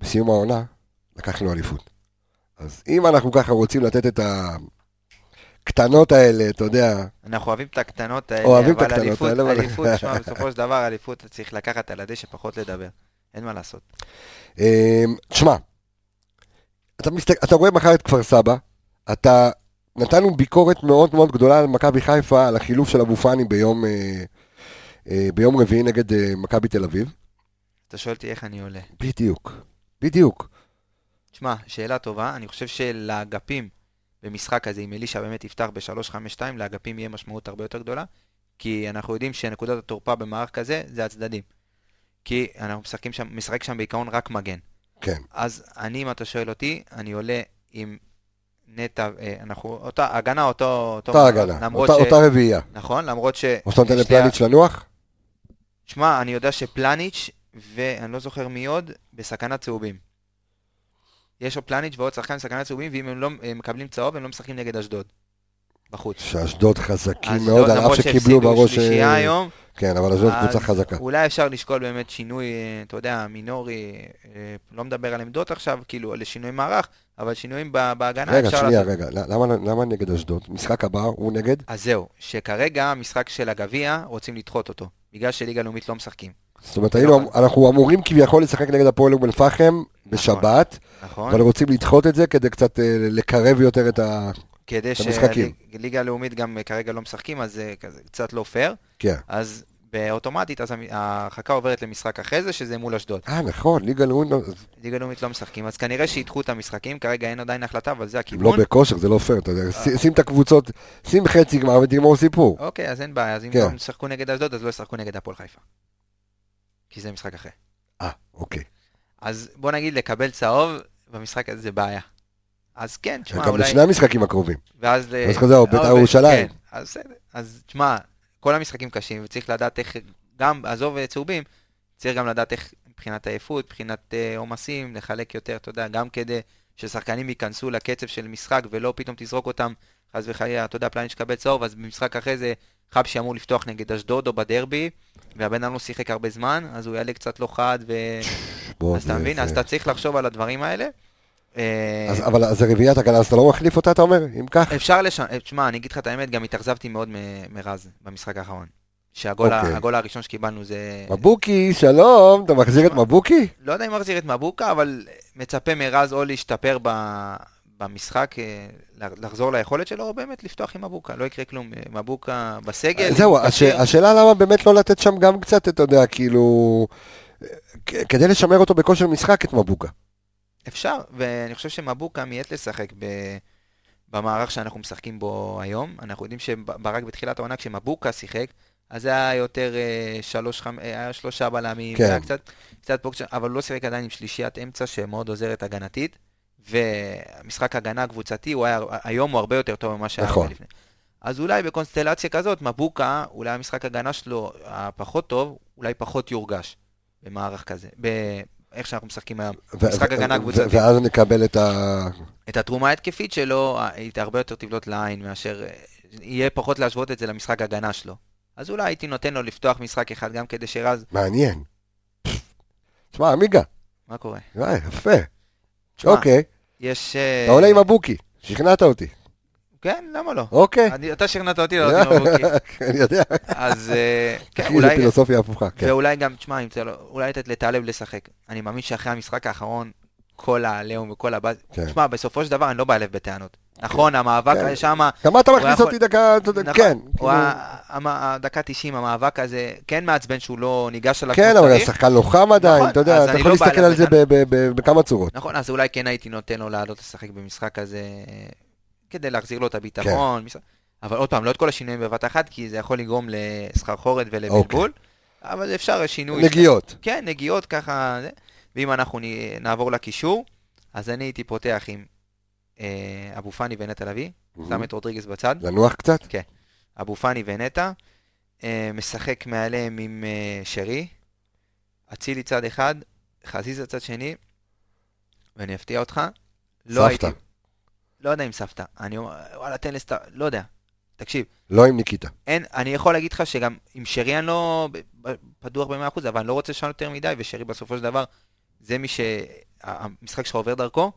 בסיום העונה לקחנו אליפות. אז אם אנחנו ככה רוצים לתת את הקטנות האלה, אתה יודע, אנחנו אוהבים את הקטנות האלה, אוהבים את אבל הקטנות אליפות, האלה, אבל- אליפות, תשמע, בסופו של דבר אליפות צריך לקחת על הדשא פחות לדבר. אין מה לעשות. אמ, תשמע, אתה, מסתכל, אתה רואה מחר את כפר סבא, אתה, נתנו ביקורת מאוד מאוד גדולה על מכבי חיפה, על החילוף של אבו פאני ביום, אה, אה, ביום רביעי נגד אה, מכבי תל אביב. אתה שואל אותי איך אני עולה. בדיוק, בדיוק. תשמע, שאלה טובה, אני חושב שלאגפים במשחק הזה, אם אלישע באמת יפתח ב-3-5-2, לאגפים יהיה משמעות הרבה יותר גדולה, כי אנחנו יודעים שנקודת התורפה במערך כזה זה הצדדים. כי אנחנו משחקים שם, משחק שם בעיקרון רק מגן. כן. אז אני, אם אתה שואל אותי, אני עולה עם נטע, אה, אנחנו, אותה הגנה, אותו... אותו אותה הגנה, למרות אותה, ש... אותה רביעייה. נכון, למרות ש... או שאתה נותן לפלניץ' לנוח? שמע, אני יודע שפלניץ' ואני לא זוכר מי עוד, בסכנת צהובים. יש לו פלניץ' ועוד שחקן בסכנת צהובים, ואם הם לא הם מקבלים צהוב, הם לא משחקים נגד אשדוד. בחוץ. שאשדוד חזקים אשדוד, מאוד, על אף למרות שקיבלו שהפסידו בראש... שלישייה אה, היום, כן, אבל אשדוד קבוצה חזקה. אולי אפשר לשקול באמת שינוי, אה, אתה יודע, מינורי, לא מדבר על עמדות עכשיו, כאילו, לשינוי מערך, אבל שינויים בהגנה רגע, אפשר שנייה, לעשות. רגע, למה, למה נגד אשדוד? משחק הבא הוא נגד? אז זהו, שכרגע המשחק של הגביע, רוצים לדחות אותו, בגלל שליגה לאומית לא משחקים. זאת אומרת, היינו, נכון. אנחנו אמורים כביכול לשחק נגד הפועל אום אל-פחם בשבת, נכון? אבל רוצים לדחות את זה כדי קצת אה, לקרב יותר את ה... כדי המשחקים. שליגה הלאומית גם כרגע לא משחקים, אז זה קצת לא פייר. כן. אז באוטומטית, אז ההרחקה עוברת למשחק אחרי זה, שזה מול אשדוד. אה, נכון, ליגה לאומית, לא- ליגה לאומית לא משחקים, אז כנראה שידחו את המשחקים, כרגע אין עדיין החלטה, אבל זה הם הכיוון. לא בכושר, זה לא פייר, אתה יודע, ש- שים את הקבוצות, שים חצי גמר ותגמור סיפור. אוקיי, אז אין בעיה, אז אם כן. לא ישחקו נגד אשדוד, אז לא ישחקו נגד הפועל חיפה. כי זה משחק אחר. אה, אוקיי. אז בוא נגיד, לקבל צהוב במשחק הזה זה בעיה. אז כן, תשמע, גם אולי... בשני המשחקים הקרובים. ואז... אז חזר, בית"ר אה, ו- ירושלים. כן, אז בסדר. אז תשמע, כל המשחקים קשים, וצריך לדעת איך, גם, עזוב אה, צהובים, צריך גם לדעת איך מבחינת עייפות, מבחינת אה, עומסים, לחלק יותר, אתה יודע, גם כדי ששחקנים ייכנסו לקצב של משחק ולא פתאום תזרוק אותם, חס וחלילה, אתה יודע, פלניץ' יקבל צהוב, אז במשחק אחרי זה חבשי אמור לפתוח נגד אשדוד או בדרבי, והבן אדם לא שיחק הרבה זמן, אז הוא יעלה קצת לא חד, ו... אז אתה מבין? אז אתה צריך לחשוב על הדברים האלה. אה, אז- אבל אז זה רביעיית הגנה, אז אתה לא מחליף אותה, אתה אומר? אם כך? אפשר לשנות, תשמע, אני אגיד לך את האמת, גם התאכזבתי מאוד מרז במשחק האחרון. שהגול ה- אוקיי. הראשון שקיבלנו זה... מבוקי, שלום, אתה מחזיר את. מבוקי? לא יודע אם מחזיר את מבוקה, אבל מצפה מרז או להשתפר ב- במשחק, אה, לחזור ליכולת שלו, או באמת לפתוח עם מבוקה. לא יקרה כלום. אה, מבוקה בסגל. זהו, הש-. השאלה למה באמת לא לתת שם גם קצת, אתה יודע, כאילו... כדי לשמר אותו בכושר משחק את מבוקה. אפשר, ואני חושב שמבוקה מיעט לשחק ב... במערך שאנחנו משחקים בו היום. אנחנו יודעים שברק בתחילת העונה, כשמבוקה שיחק, אז זה היה יותר אה, שלוש, חמ... אה, היה שלושה בלמים, כן. היה קצת, קצת פוקס, אבל הוא לא שיחק עדיין עם שלישיית אמצע שמאוד עוזרת הגנתית, ומשחק הגנה קבוצתי, הוא היה, היום הוא הרבה יותר טוב ממה שהיה נכון. לפני. אז אולי בקונסטלציה כזאת, מבוקה, אולי המשחק הגנה שלו הפחות טוב, אולי פחות יורגש במערך כזה, באיך שאנחנו משחקים היום. משחק הגנה ו- קבוצתי. ואז נקבל את ה... את התרומה ההתקפית שלו, היא הרבה יותר תבלוט לעין מאשר... אה, יהיה פחות להשוות את זה למשחק הגנה שלו. אז אולי הייתי נותן לו לפתוח משחק אחד גם כדי שרז... מעניין. תשמע, עמיגה, מה קורה? אה, יפה. אוקיי, יש... אה, אתה עולה עם מבוקי, שכנעת אותי. כן, למה לא? אוקיי. אני- אתה שכנעת אותי לעלות עם מבוקי. אני יודע. אז אה, [LAUGHS] כן, אולי... פילוסופיה הפוכה. כן. ואולי גם, תשמע, אם זה לא... אולי לתת לטלב לשחק. אני מאמין שאחרי המשחק האחרון, כל העליהום וכל הבאז... כן. תשמע, בסופו של דבר אני לא בא אליו בטענות. נכון, המאבק כן. שמה... גם אתה מכניס אותי דקה, נכון, כן. כאילו- ה- המ- הדקה 90, המאבק הזה, כן מעצבן שהוא לא ניגש אליו כן, אבל. השחקן לא חם עדיין, נכון, אתה יודע, אתה יכול לא להסתכל על זה בכמה צורות. נכון, אז אולי כן הייתי נותן לו לעלות לשחק במשחק הזה, כדי להחזיר לו את הביטחון. משחק- אבל עוד פעם, לא את כל השינויים בבת אחת, כי זה יכול לגרום לסחרחורת ולבלבול, אבל אפשר שינוי. נגיעות. כן, נגיעות ככה, זה. ואם אנחנו נ- נעבור לקישור, אז אני הייתי פותח עם אה, אבו פאני ונטע לביא, שם את רודריגז בצד. לנוח קצת? אבו פאני ונטע, אה, משחק מעליהם עם אה, שרי, אצילי צד אחד, חזיזה צד שני, ואני אפתיע אותך, לא סבתא. הייתי... לא יודע אם סבתא, אני אומר, וואלה, תן לסת... לא יודע. תקשיב, לא עם ניקיטה. אין, אני יכול להגיד לך שגם עם שרי אני לא פתוח ב-100%, אבל אני לא רוצה לשנות יותר מדי, ושרי בסופו של דבר, זה מי שהמשחק שלך עובר דרכו,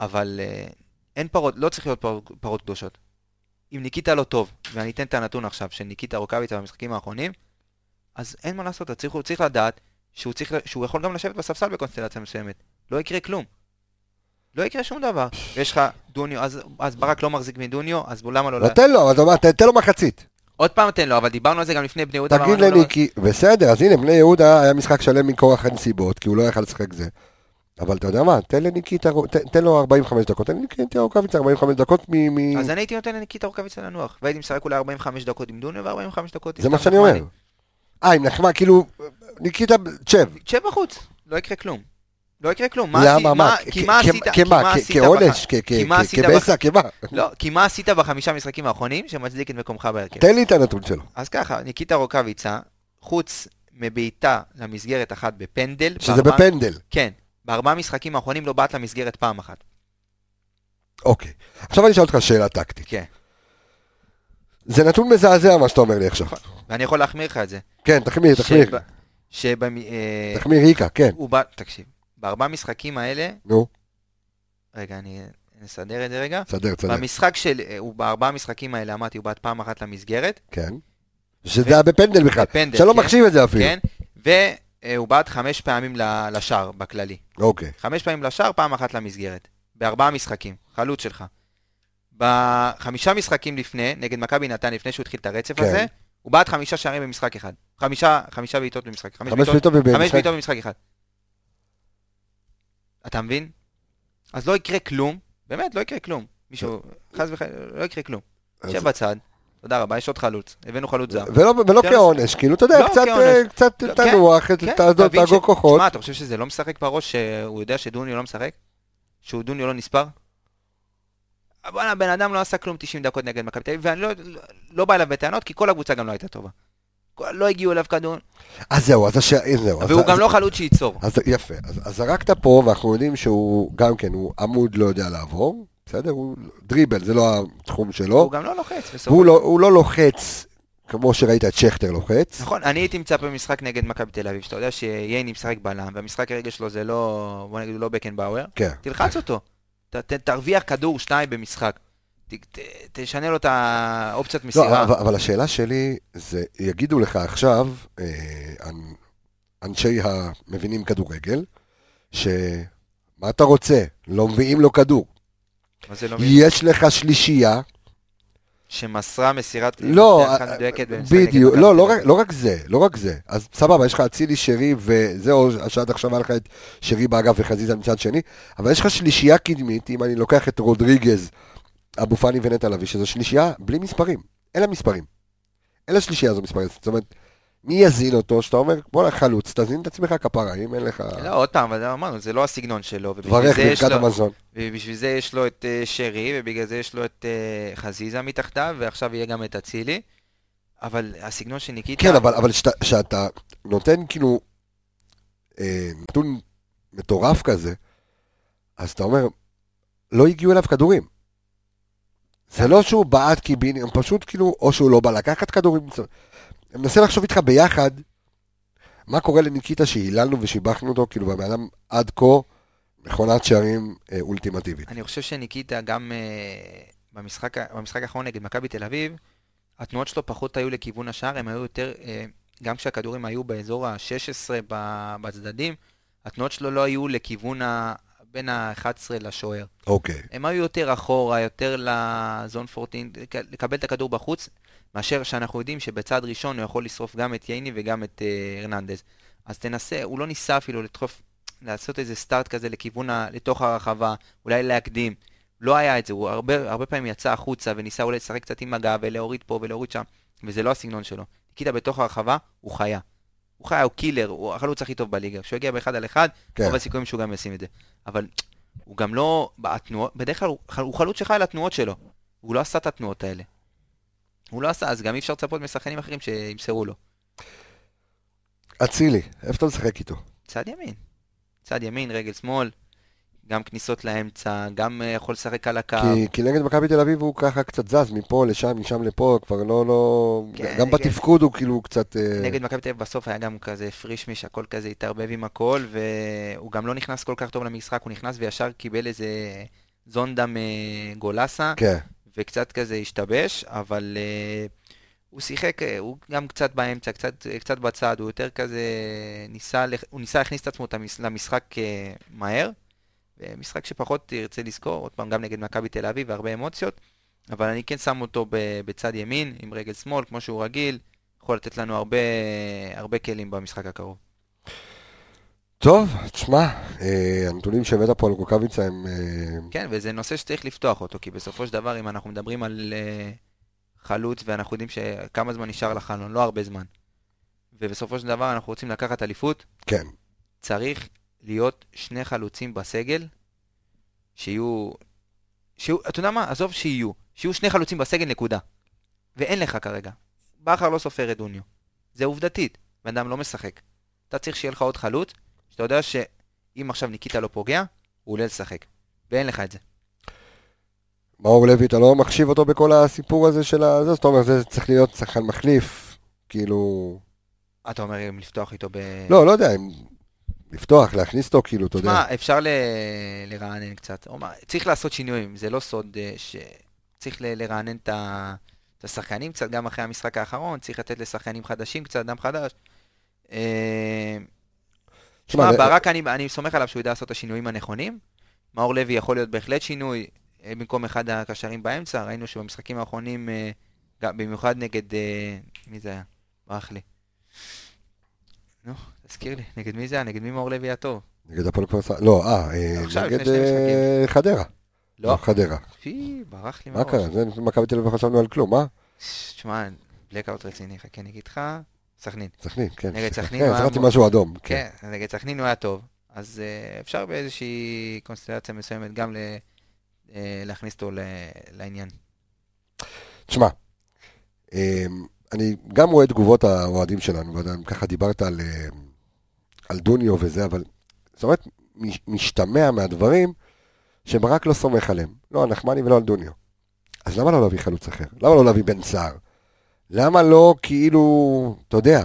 אבל אה, אין פרות, לא צריך להיות פרות, פרות קדושות. אם ניקיטה לא טוב, ואני אתן את הנתון עכשיו של ניקיטה רוקאביצה במשחקים האחרונים, אז אין מה לעשות, צריך, הוא צריך לדעת שהוא, צריך, שהוא יכול גם לשבת בספסל בקונסטלציה מסוימת. לא יקרה כלום. לא יקרה שום דבר. ויש לך דוניו, אז, אז ברק לא מחזיק מדוניו, אז למה לא... לה- נותן לו, אבל תן לו מחצית. עוד פעם תן לו, אבל דיברנו על זה גם לפני בני יהודה. תגיד לניקי, בסדר, אז הנה, בני יהודה היה משחק שלם מכורח הנסיבות, כי הוא לא יכל לשחק זה. אבל אתה יודע מה, תן לניקיטה, תן- תן לו 45 דקות, תן לניקיטה רוקאביצה 45 דקות מ... מ- אז אני הייתי נותן לניקיטה רוקאביצה לנוח, והייתי משחק אולי 45 דקות עם דוניו ו-45 דקות זה מה שאני אומר. אה, עם נחמד, כאילו, ניקיטה, צ'ב. תשב בחוץ, לא יקרה כלום. לא יקרה כלום. מה למה, מה? כי מה עשית? כמה? כעונש? כבסע? כמה? לא, כי מה עשית בחמישה משחקים האחרונים שמצדיק את מקומך בהרכב? תן לי את הנתון שלו. אז ככה, ניקיטה רוקאביצה, חוץ מבעיטה למסגרת אחת בפנדל, שזה בפנדל. כן, בארבעה משחקים האחרונים לא בעט למסגרת פעם אחת. אוקיי. עכשיו אני אשאל אותך שאלה טקטית. כן. זה נתון מזעזע מה שאתה אומר לי עכשיו. ואני יכול להחמיר לך את זה. כן, תחמיר, תחמיר. אה, תחמיר ריקה, כן. תקשיב, בארבעה משחקים האלה, נו, רגע, אני נסדר את זה רגע. תסדר, תסדר. במשחק של, אה, הוא בארבעה משחקים האלה, אמרתי, הוא בעט פעם אחת למסגרת, כן. שזה היה בפנדל בכלל. בפנדל, שלא כן. מחשיב את זה אפילו. כן? והוא בעט חמש פעמים לשער בכללי. אוקיי. חמש פעמים לשער, פעם אחת למסגרת. בארבעה משחקים, חלוץ שלך. בחמישה משחקים לפני, נגד מכבי נתן, לפני שהוא התחיל את הרצף כן. הזה, הוא בעט חמישה שערים במשחק אחד. חמישה, חמישה בעיטות במשחק. חמש בעיטות במשחק. חמש בעיטות במשחק אחד. אתה מבין? אז לא יקרה כלום, באמת, לא יקרה כלום. מישהו, חס וחלילה, לא יקרה כלום. שב בצד, תודה רבה, יש עוד חלוץ, הבאנו חלוץ זר. ולא, ולא כן, כעונש, כאילו, אתה יודע, לא קצת. אה, קצת לא, תנוח, כן, תאגור כוחות. שמע, אתה חושב שזה לא משחק בראש שהוא יודע שדוניו לא משחק? שהוא דוניו לא נספר? בואנה, הבן אדם לא עשה כלום 90 דקות נגד מכבי תל אביב, ואני לא, לא, לא בא אליו בטענות, כי כל הקבוצה גם לא הייתה טובה. לא הגיעו אליו כדור, אז זהו, אז הש... זהו. והוא אז- גם אז- לא חלוץ שייצור. אז יפה, אז, אז זרקת פה, ואנחנו יודעים שהוא, גם כן, הוא עמוד לא יודע לעבור, בסדר? הוא דריבל, זה לא התחום שלו. הוא גם לא לוחץ. בסוף. והוא לא, הוא לא לוחץ כמו שראית את שכטר לוחץ. נכון, אני הייתי מצפה במשחק נגד מכבי תל אביב, שאתה יודע שייני משחק בלם, והמשחק הרגע שלו זה לא, בוא נגיד, הוא לא בקנבאואר, כן. תלחץ אותו. ת, ת, תרוויח כדור שניים במשחק. ת, תשנה לו את האופציית לא, מסירה. אבל, אבל השאלה שלי, זה, יגידו לך עכשיו, אה, אנ- אנשי המבינים כדורגל, שמה אתה רוצה? לא מביאים לו כדור. מה זה לא מבין? יש לך שלישייה, שמסרה מסירת לא, אה, בדיוק, לא, לא לא רק זה, לא רק זה. אז סבבה, יש לך אצילי שרי, וזהו, שעד עכשיו היה לך את שרי באגף וחזיזה מצד שני, אבל יש לך שלישייה קדמית, אם אני לוקח את רודריגז, אבו פאני ונטע לביא, שזו שלישייה בלי מספרים, אין לה מספרים. אין לשלישייה הזו מספרים, זאת אומרת, מי יזין אותו, שאתה אומר, בואנה חלוץ, תזין את עצמך כפרה, אם אין לך... לא, עוד פעם, אבל אמרנו, זה לא הסגנון שלו, יש ברכת המזון. ובשביל זה יש לו את אה, שרי, ובגלל זה יש לו את אה, חזיזה מתחתיו, ועכשיו יהיה גם את אצילי. אבל הסגנון של ניקיטה... כן, אבל, אבל שאתה, שאתה נותן כאילו אה, נתון מטורף כזה, אז אתה אומר, לא הגיעו אליו כדורים. זה לא שהוא בעט קיביני, הם פשוט כאילו, או שהוא לא בא לקחת כדורים. אני מנסה לחשוב איתך ביחד, מה קורה לניקיטה שהיללנו ושיבחנו אותו, כאילו, והבן אדם עד כה מכונת שערים אה, אולטימטיבית. אני חושב שניקיטה גם אה, במשחק, במשחק האחרון נגד מכבי תל אביב, התנועות שלו פחות היו לכיוון השער, הם היו יותר, אה, גם כשהכדורים היו באזור ה-16 ב- בצדדים, התנועות שלו לא היו לכיוון. בין ה-11 לשוער. אוקיי. הם היו יותר אחורה, יותר לזון 14, לקבל את הכדור בחוץ, מאשר שאנחנו יודעים שבצד ראשון הוא יכול לשרוף גם את ייני וגם את אה, הרננדז. אז תנסה, הוא לא ניסה אפילו לדחוף, לעשות איזה סטארט כזה לכיוון, ה, לתוך הרחבה, אולי להקדים. לא היה את זה, הוא הרבה, הרבה פעמים יצא החוצה וניסה אולי לשחק קצת עם הגב ולהוריד פה ולהוריד שם, וזה לא הסגנון שלו. ניקיטה בתוך הרחבה, הוא חיה. הוא חיה, הוא קילר, הוא החלוץ הכי טוב בליגה. כשהוא יגיע באחד על אחד, כן. רוב הסיכויים שהוא גם ישים את זה. אבל הוא גם לא, התנועות, בדרך כלל הוא, הוא חלוץ שחי על התנועות שלו. הוא לא עשה את התנועות האלה. הוא לא עשה, אז גם אי אפשר לצפות משחקנים אחרים שימסרו לו. אצילי, איפה אתה משחק איתו? צד ימין. צד ימין, רגל שמאל, גם כניסות לאמצע, גם אה, יכול לשחק על הקו. כי, כי נגד מכבי תל אביב הוא ככה קצת זז מפה לשם, משם לפה, כבר לא, לא... כן, גם נגד- בתפקוד הוא כאילו קצת... אה, נגד מכבי תל אביב בסוף היה גם כזה פרישמיש, הכל כזה התערבב עם הכל, והוא גם לא נכנס כל כך טוב למשחק, הוא נכנס וישר קיבל איזה זונדה מגולסה. כן, וקצת כזה השתבש, אבל uh, הוא שיחק, אה, הוא גם קצת באמצע, קצת, קצת בצד, הוא יותר כזה ניסה, הוא ניסה להכניס את עצמו למשחק uh, מהר, משחק שפחות תרצה לזכור, עוד פעם גם נגד מכבי תל אביב והרבה אמוציות, אבל אני כן שם אותו בצד ימין, עם רגל שמאל, כמו שהוא רגיל, יכול לתת לנו הרבה, הרבה כלים במשחק הקרוב. טוב, תשמע, אה, הנתונים שהבאת פה על קוקאביצה הם... אה, כן, וזה נושא שצריך לפתוח אותו, כי בסופו של דבר, אם אנחנו מדברים על uh, חלוץ, ואנחנו יודעים שכמה זמן נשאר לחלון, לא הרבה זמן, ובסופו של דבר אנחנו רוצים לקחת אליפות, כן, צריך להיות שני חלוצים בסגל, שיהיו... שיהיו, אתה יודע מה? עזוב שיהיו. שיהיו שני חלוצים בסגל, נקודה. ואין לך כרגע. בכר לא סופר את דוניו. זה עובדתית. בן אדם לא משחק. אתה צריך שיהיה לך עוד חלוץ, שאתה יודע שאם עכשיו ניקיטה לא פוגע, הוא עולה לשחק. ואין לך את זה. מאור לוי, אתה לא מחשיב אותו בכל הסיפור הזה של ה... זאת אומרת, זה צריך להיות שחקן מחליף, כאילו... אתה אומר אם לפתוח איתו ב... לא, לא יודע, אם לפתוח, להכניס אותו, כאילו, אתה יודע. תשמע, אפשר ל... לרענן קצת. צריך לעשות שינויים, זה לא סוד אה, שצריך ל... לרענן את, ה... את השחקנים קצת, גם אחרי המשחק האחרון, צריך לתת לשחקנים חדשים קצת, דם חדש. אה, תשמע, ל- ברק, אני, אני סומך עליו שהוא ידע לעשות את השינויים הנכונים. מאור לוי יכול להיות בהחלט שינוי, אה, במקום אחד הקשרים באמצע, ראינו שבמשחקים האחרונים, אה, במיוחד נגד, אה, מי זה היה? ברח לי. נו, תזכיר לי, נגד מי זה היה? נגד מי מאור לוי הטוב? נגד הפועל כפר סבא, לא, אה, אה, עכשיו, נגד אה, חדרה. לא. חדרה. פי, ברח לי מה מהראש. קרה? זה מכבי תל אביב לא חשבנו על כלום, מה? תשמע, בלקאוט רציני, חכה, אני אגיד לך, סכנין. סכנין, כן. נגד סכנין כן, הוא היה זכרתי מאוד- משהו אדום. כן. כן, נגד סכנין הוא היה טוב. אז אה, אפשר באיזושהי קונסטלציה מסוימת גם אה, להכניס אותו לעניין. תשמע, אמ, אני גם רואה תגובות האוהדים שלנו, ככה דיברת על, אמ, על דוניו וזה, אבל זאת אומרת, מש- משתמע מהדברים שברק לא סומך עליהם, לא על נחמני ולא על דוניו. אז למה לא להביא חלוץ אחר? למה לא להביא בן סער? למה לא כאילו, אתה יודע,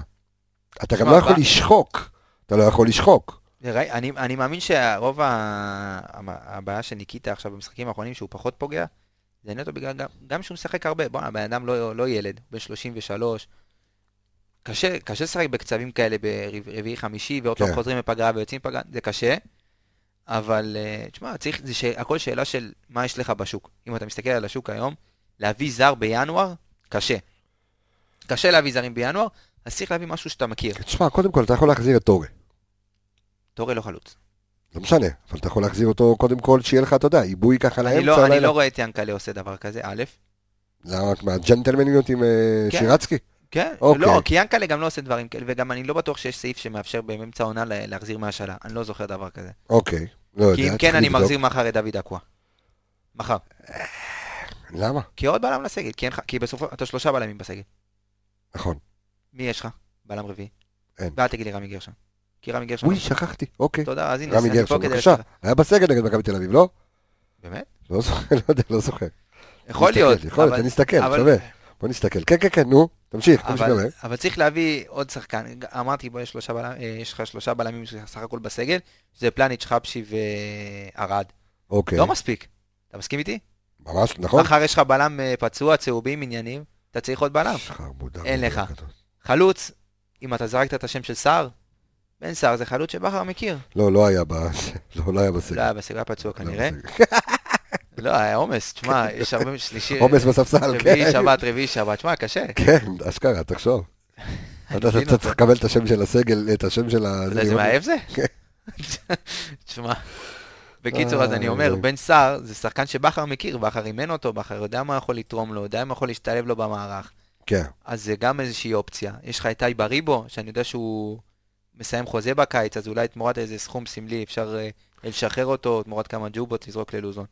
אתה גם לא יכול לשחוק, אתה לא יכול לשחוק. אני, אני מאמין שהרוב ה... הבעיה של ניקיטה עכשיו במשחקים האחרונים שהוא פחות פוגע, זה נטו בגלל גם, גם שהוא משחק הרבה. בואנה, הבן אדם לא, לא ילד, בן 33. קשה, קשה לשחק בקצבים כאלה ברביעי חמישי, ועוד פעם כן. חוזרים לפגרה ויוצאים לפגרה, זה קשה. אבל אה, תשמע, צריך, זה שהכל שאלה של מה יש לך בשוק. אם אתה מסתכל על השוק היום, להביא זר בינואר, קשה. קשה להביא זרים בינואר, אז צריך להביא משהו שאתה מכיר. תשמע, קודם כל אתה יכול להחזיר את טורי. טורי לא חלוץ. לא משנה, אבל אתה יכול להחזיר אותו קודם כל, שיהיה לך, אתה יודע, עיבוי ככה לאמצע. אני לא, אני לא רואה את ינקלה עושה דבר כזה, א', למה? מהג'נטלמניות עם אה, כן. שירצקי? כן, אוקיי. לא, כי ינקלה גם לא עושה דברים כאלה, וגם אני לא בטוח שיש סעיף שמאפשר באמצע העונה לה- להחזיר מהשאלה, אני לא זוכר דבר כזה. אוקיי, לא יודע. כי אם כן, אני לבדוק. מחזיר מחר את דוד אקווה. מחר. למה? כי עוד בלם לסגל, כי אין לך- כי בסופו, אתה שלושה בלמים בסגל. נכון. מי יש לך? בלם רביעי. אין. ואל תגיד לי רמי גרשון. כי רמי גרשון... אוי, שכחתי, אוקיי. תודה, אז הנה, רמי אני גרשון, בבקשה. היה בסגל נגד מכבי תל אביב, לא? באמת? לא זוכר, [LAUGHS] לא יודע, לא זוכר. יכול להיות. יכול להיות, נסתכל, אבל- שווה. בוא נסתכל. כן, כן, כן, נו, תמשיך, תמשיך. אבל. אבל צריך להביא עוד שחקן. אמרתי, בוא, יש, בלם, אה, יש לך שלושה בלמים סך הכל בסגל, שזה פלניץ', חבשי וערד. אוקיי, לא מספיק. אתה מסכים איתי? ממש, נכון? מחר יש לך בלם אה, פצוע, צהובים, עניינים, אתה צריך עוד בלם. אין לך. גדול. חלוץ, אם אתה זרקת את השם של סער, בן סער זה חלוץ שבכר מכיר. לא, לא היה ב... [LAUGHS] לא, לא היה בסגל. לא היה בסגל, היה פצוע לא כנראה. [LAUGHS] לא, היה עומס, תשמע, יש הרבה שלישי... עומס בספסל, רביעי כן. שבת, רביעי שבת, תשמע, קשה. כן, אשכרה, תחשוב. אתה. צריך לקבל את השם של הסגל, את השם של ה... אתה יודע איזה מאהב זה? כן. [LAUGHS] תשמע, בקיצור, אז אני אומר. בן סער זה שחקן שבכר מכיר, בכר אימן אותו, בכר יודע מה יכול לתרום לו, יודע מה יכול להשתלב לו במערך. כן, אז זה גם איזושהי אופציה. יש לך את טי בריבו, שאני יודע שהוא מסיים חוזה בקיץ, אז אולי תמורת איזה סכום סמלי אפשר אה, לשחרר אותו, תמורת כמה ג'ובות לזרוק ללוזון.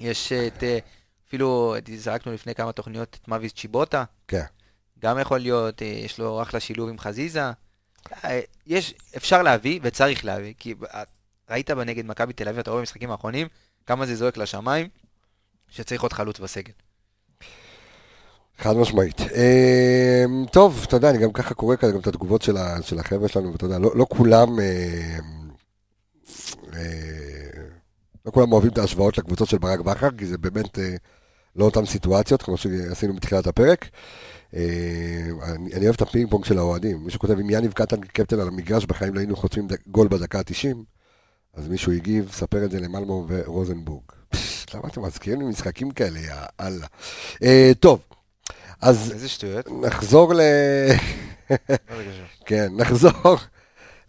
יש את, אה, אפילו זרקנו לפני כמה תוכניות את מאביס צ'יבוטה, כן. גם יכול להיות, אה, יש לו אחלה שילוב עם חזיזה. אה, יש, אפשר להביא וצריך להביא, כי אה, ראית בנגד מכבי תל אביב, אתה רואה במשחקים האחרונים, כמה זה זועק לשמיים, שצריך עוד חלוץ בסגל. חד משמעית. אמ, טוב, אתה יודע, אני גם ככה קורא כזה גם את התגובות של החבר'ה שלנו, ואתה יודע, לא לא כולם... לא כולם אוהבים את ההשוואות לקבוצות של ברק בכר, כי זה באמת אה, לא אותן סיטואציות, כמו שעשינו בתחילת הפרק. אה, אני אני אוהב את הפינג פונג של האוהדים. מישהו כותב, אם יניב קטן קפטן על המגרש, בחיים לא היינו חוטפים גול בדקה ה-90, אז מישהו הגיב, ספר את זה למלמו ורוזנבורג. [LAUGHS] למה אתם מזכירים לי משחקים כאלה, יא אללה. אה, טוב, אז איזה שטויות. נחזור ל... [LAUGHS] כן, נחזור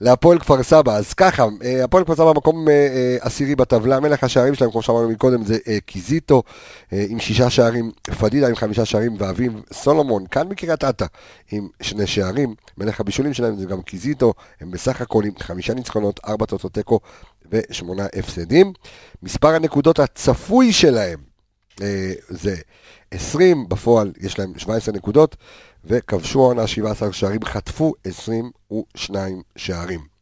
להפועל כפר סבא. אז ככה, אה, הפועל כפר סבא מקום אה, אה, עשירי בטבלה, מלך השערים שלהם, כמו שאמרנו מקודם, זה קיזיטו עם שישה שערים, פדידה עם חמישה שערים, ואביב סולומון, כאן מקריית אתא, עם שני שערים. מלך הבישולים שלהם זה גם קיזיטו, הם בסך הכל עם חמישה ניצחונות, ארבע תוצאות תיקו ושמונה הפסדים. מספר הנקודות הצפוי שלהם זה 20, בפועל יש להם 17 נקודות, וכבשו העונה 17 שערים, חטפו 22 שערים.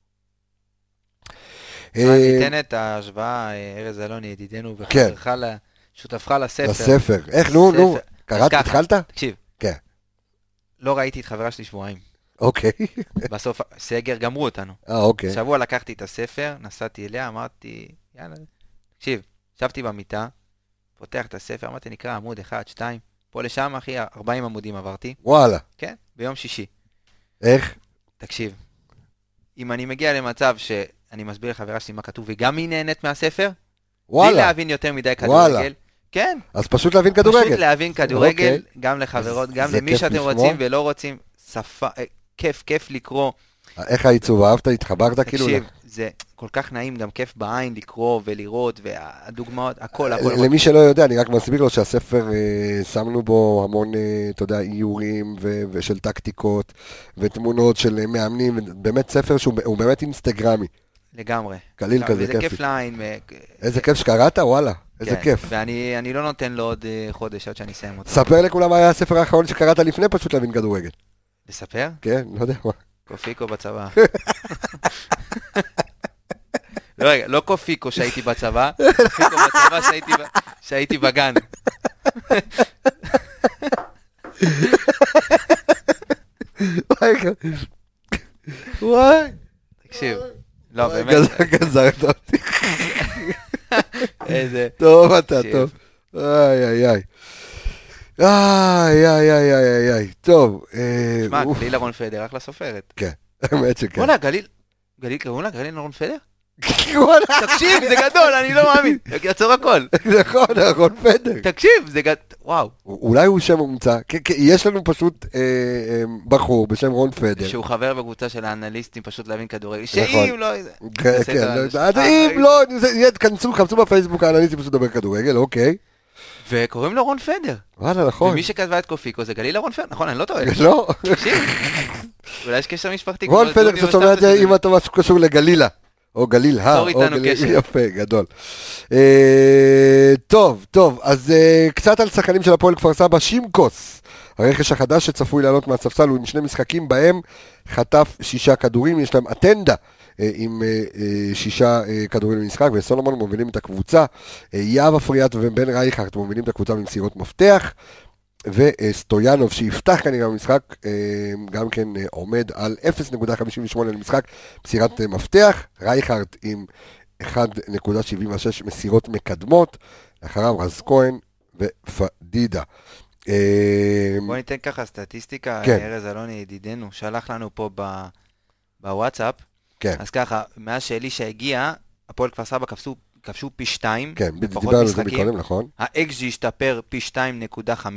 אה, ניתן את ההשוואה, אה, ארז אלוני, ידידנו, כן. וחברך, שותפך לספר. לספר. איך, נו, נו. קראת, התחלת? תקשיב. כן. לא ראיתי את חברה שלי שבועיים. אוקיי. בסוף, סגר, גמרו אותנו. אה, אוקיי. שבוע לקחתי את הספר, נסעתי אליה, אמרתי, יאללה, תקשיב, ישבתי במיטה, פותח את הספר, אמרתי, נקרא עמוד 1, 2, פה לשם, אחי, 40 עמודים עברתי, וואלה. כן, ביום שישי. איך? תקשיב, אם אני מגיע למצב שאני מסביר לחברה שלי מה כתוב, וגם היא נהנית מהספר, בלי וואלה. להבין יותר מדי. כדורגל, כן, אז פשוט להבין פשוט כדורגל. להבין כדורגל, אוקיי. גם לחברות, גם למי שאתם לשמוע. רוצים ולא רוצים, שפה, אה, כיף, כיף לקרוא. איך העיצוב, אהבת, התחברת כאילו? תקשיב, זה כל כך נעים, גם כיף בעין לקרוא ולראות, והדוגמאות, הכל, הכל. למי שלא יודע, אני רק מסביר לו שהספר, אה, שמנו בו המון, אה, אתה יודע, איורים ושל טקטיקות ותמונות של אה, מאמנים, באמת ספר שהוא הוא באמת אינסטגרמי. לגמרי. קליל כזה, וזה כיפי. כיף לעין. איזה כיף שקראת, וואלה, איזה כן, כיף. ואני אני לא נותן לו עוד חודש עד שאני אסיים אותו. ספר לכולם מה היה הספר האחרון שקראת לפני פשוט להבין כדורגל. לספר? כן, לא יודע מה. קופיקו בצבא. [LAUGHS] לא, רגע, לא קופיקו שהייתי בצבא, [LAUGHS] קופיקו בצבא שהייתי בגן. וואי, וואי. תקשיב, לא, באמת, גז- גזרת אותי. איזה... טוב אתה. טוב. איי, איי, איי. איי, איי, איי, איי, איי, איי. טוב. אה, שמע, אוף, גליל אהרון פדר, אחלה סופרת. כן, [LAUGHS] האמת שכן. בוא'נה, גליל... גליל, קראו לה גליל אהרון פדר? תקשיב, זה גדול, אני לא מאמין. יעצור [LAUGHS] הכל. נכון, נכון, פדר. תקשיב, זה גדול. וואו. אולי הוא שם מומצא, יש לנו פשוט אה, אה, בחור בשם רון פדר. שהוא חבר בקבוצה של האנליסטים, פשוט להבין כדורגל. שאם לא... כן, כן, אם לא, תכנסו, חפשו בפייסבוק האנליסטים פשוט לדבר כדורגל, אוקיי. וקוראים לו רון פדר. וואלה, נכון. ומי שכתבה את קופיקו זה גליל אהרון פדר, נכון, אני לא טועה. [LAUGHS] לא, תקשיב, אולי יש קשר משפחתי. רון פדר, כשאתה שומע את זה. אם אתה משהו קשור לגלילה. או גליל הר. או גליל- קשר. יפה, גדול. אה, טוב, טוב, אז אה, קצת על שחקנים של הפועל כפר סבא, שימקוס. הרכש החדש שצפוי לעלות מהספסל הוא עם שני משחקים בהם חטף שישה כדורים, יש להם אטנדה אה, עם אה, אה, שישה אה, כדורים למשחק, וסולומון מובילים את הקבוצה, יהב אפריאט ובן רייכרד מובילים את הקבוצה במסירות מפתח, וסטויאנוב שיפתח כנראה במשחק, אה, גם כן אה, עומד על 0.58 למשחק, מסירת אה, מפתח, רייכרד עם 1.76 מסירות מקדמות, אחריו רז כהן ופדידה. בוא ניתן ככה סטטיסטיקה, כן. ארז אלוני ידידנו, שלח לנו פה ב- בוואטסאפ. כן. אז ככה, מאז שאלישע הגיע, הפועל כפר סבא כבשו- כבשו פי שתיים, כן, בפחות דיברנו על זה משחקים. מקודם, נכון? ה-XG השתפר פי 2.5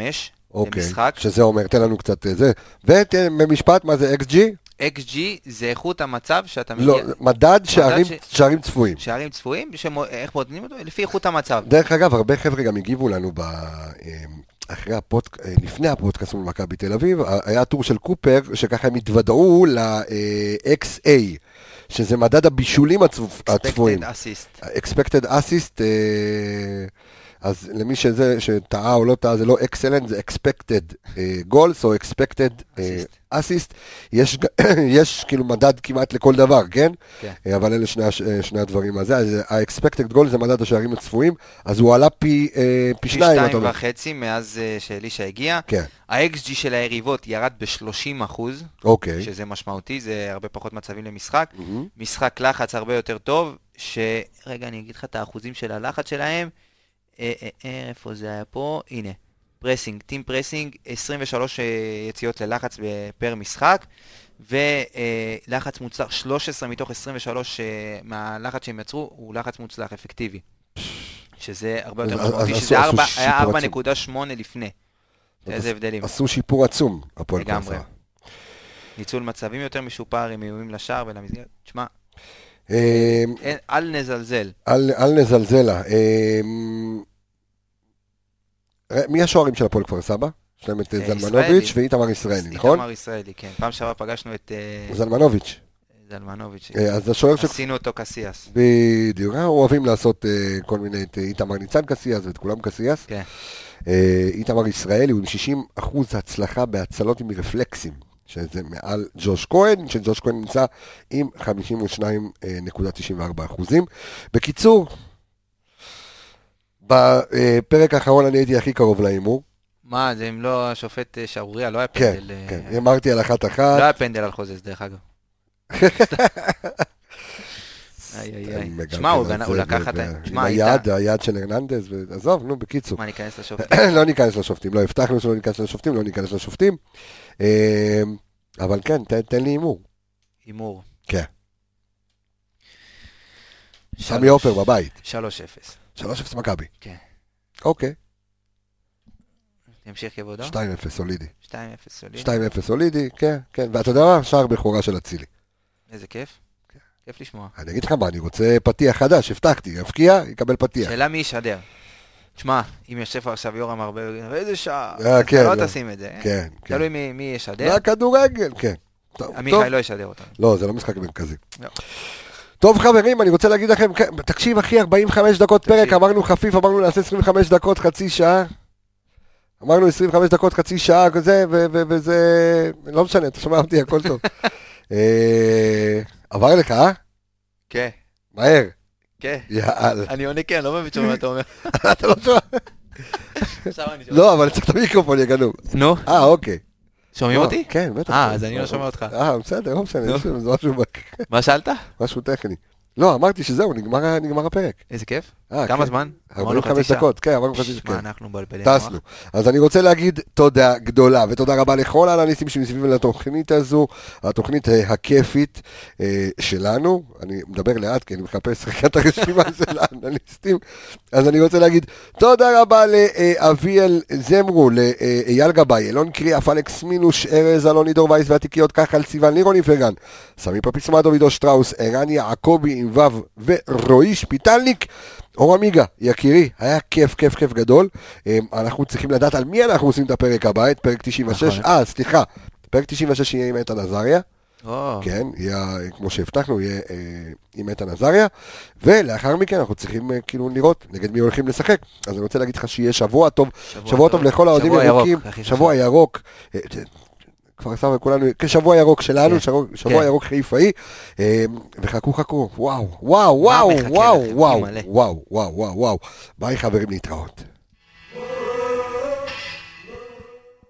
אוקיי. למשחק. שזה אומר, תן לנו קצת אה, זה. ובמשפט, מה זה XG? XG זה איכות המצב שאתה מגיע... לא, מדד שערים- ש- שערים צפויים. שערים צפויים, שמו- איך בודקים אותו? לפי איכות המצב. דרך אגב, הרבה חבר'ה גם הגיבו לנו ב... אחרי הפודק... לפני הפודקאסט מול מכבי תל אביב, היה טור של קופר, שככה הם התוודעו ל-XA, שזה מדד הבישולים הצפ- הצפויים. Expected assist. expected assist, אה, אז למי שזה, שטעה או לא טעה, זה לא excellent, זה expected אה, goals או expected אה, assist. [COUGHS] יש, כאילו מדד כמעט לכל דבר, כן? כן. אה, אבל אלה שני, אה, שני הדברים הזה. אז ה-expected goal זה מדד השערים הצפויים, אז הוא עלה פי, אה, פי פי שניים, אתה שתיים אומר. וחצי מאז שאלישע הגיע. כן, ה-XG של היריבות ירד ב-30 אחוז, אוקיי. שזה משמעותי, זה הרבה פחות מצבים למשחק. מהמם. משחק לחץ הרבה יותר טוב, שרגע, אני אגיד לך את האחוזים של הלחץ שלהם. אה, אה, אה, איפה זה היה פה? הנה. pressing, team pressing, 23 אה, יציאות ללחץ per משחק, ולחץ מוצלח, 13 מתוך 23 אה, מהלחץ שהם יצרו, הוא לחץ מוצלח, אפקטיבי. שזה הרבה יותר משמעותי, אז שזה היה שיפור 4.8 לפני. איזה הבדלים. עשו שיפור עצום, הפועל. סבא. ניצול מצבים יותר משופר עם איומים לשער ולמסגרת. תשמע, אה, אל נזלזל. אל, אל נזלזל לה. אמ, מי השוערים של הפועל כפר סבא? יש להם את אה, אה, זלמנוביץ'. ואיתמר ישראלי, נכון? איתמר ישראלי, כן. פעם שעברה פגשנו את אה, זלמנוביץ'. זלמנוביץ'. אה, אז השוער של... עשינו אותו קסיאס. בדיוק, אה, אוהבים לעשות אה, כל מיני, את אה, איתמר ניצן קסיאס ואת כולם קסיאס. כן. אה, איתמר ישראלי הוא עם 60 אחוז הצלחה בהצלות עם רפלקסים, שזה מעל ג'וש כהן, שג'וש כהן נמצא עם 52.94 אחוזים. בקיצור, בפרק האחרון אני הייתי הכי קרוב להימור. מה, זה אם לא השופט שערוריה, לא היה כן, פנדל. אה, כן, הימרתי על אחת לא. היה פנדל על חוזז, דרך אגב. [LAUGHS] איי איי תשמע, הוא לקח את עם. היד, היד של הרננדז, עזוב, נו, בקיצור. מה, ניכנס לשופט? [COUGHS] לא ניכנס לשופטים, לא הבטחנו שלא ניכנס לשופטים, לא ניכנס לשופטים. אה, אבל כן, תן- לי הימור. הימור. כן. סמי עופר בבית. 3-0. 3-0 מכבי. כן. אוקיי. ימשיך כבודו? 2-0 סולידי. 2-0 סולידי. 2-0 סולידי, כן, כן. ואתה יודע מה? שער בכורה של אצילי. איזה כיף. כיף לשמוע. אני אגיד לך מה, אני רוצה פתיח חדש, הבטחתי, יפקיע, יקבל פתיח. שאלה מי ישדר. תשמע, אם יושב פה עכשיו יורם הרבה, איזה שעה, אה, כן, לא לא. תשים את זה. כן, כן. תלוי מי- ישדר. והכדורגל, כן. טוב, טוב. עמיחי לא ישדר אותנו. לא, זה לא משחק מרכזי. לא. טוב חברים, אני רוצה להגיד לכם, כן, תקשיב אחי, 45 דקות פרק. אמרנו חפיף, אמרנו נעשה 25 דקות, חצי שעה. אמרנו 25 דקות, חצי שעה, כזה, ו- ו- וזה... לא משנה, אתה שומע אותי, הכל טוב. [LAUGHS] עבר לך, אה? כן, מהר. כן. יאללה. אני עונה כן, לא מבין מה אתה אומר. [LAUGHS] אתה לא שומע? עכשיו אני שומע. לא, אבל צריך את המיקרופון, יא גנוב. נו, אה, אוקיי. שומעים לא, אותי? כן, בטח. אה, אז אני לא שומע אותך. אה, בסדר, לא משנה, לנו משהו מה שאלת? משהו טכני. לא, אמרתי שזהו, נגמר הפרק. איזה כיף. אה, כמה כן. זמן? אמרנו 45 חצי שעה. דקות, כן, אמרנו חצי מה, דקות. אנחנו מבלבלי טסנו. אז אני רוצה להגיד תודה גדולה, ותודה רבה לכל האנליסטים שמסביב לתוכנית הזו, התוכנית אה, הכיפית אה, שלנו. אני מדבר לאט כי אני מחפש רגע את הרשימה [LAUGHS] של האנליסטים. אז אני רוצה להגיד תודה רבה לאביאל זמרו, לאייל גבאי, אלון קריאף, אלכס מינוש, ארז אלוני דור וייס והתיקיות כחל, סיוון לירוני פרגן, סמי פפיסמדו, עידו שטראוס, ערן יעקבי עם ו' ורועי שפיטלניק. אור עמיגה, יקירי, היה כיף, כיף, כיף גדול. אמ, אנחנו צריכים לדעת על מי אנחנו עושים את הפרק הבא, את פרק 96. נכון. אה, סליחה, פרק 96 יהיה עם איתן עזריה. כן, יהיה, כמו שהבטחנו, יהיה אה, עם איתן עזריה. ולאחר מכן אנחנו צריכים אה, כאילו לראות נגד מי הולכים לשחק. אז אני רוצה להגיד לך שיהיה שבוע טוב, שבוע טוב לכל האוהדים שבוע ירוק, ירוקים. שבוע ירוק. כפר סבא כולנו, כשבוע ירוק שלנו, כן. שבוע- כן. ירוק חיפאי, אה, וחכו חכו, וואו, וואו, וואו, וואו. וואו, וואו, וואו, וואו, ביי חברים להתראות.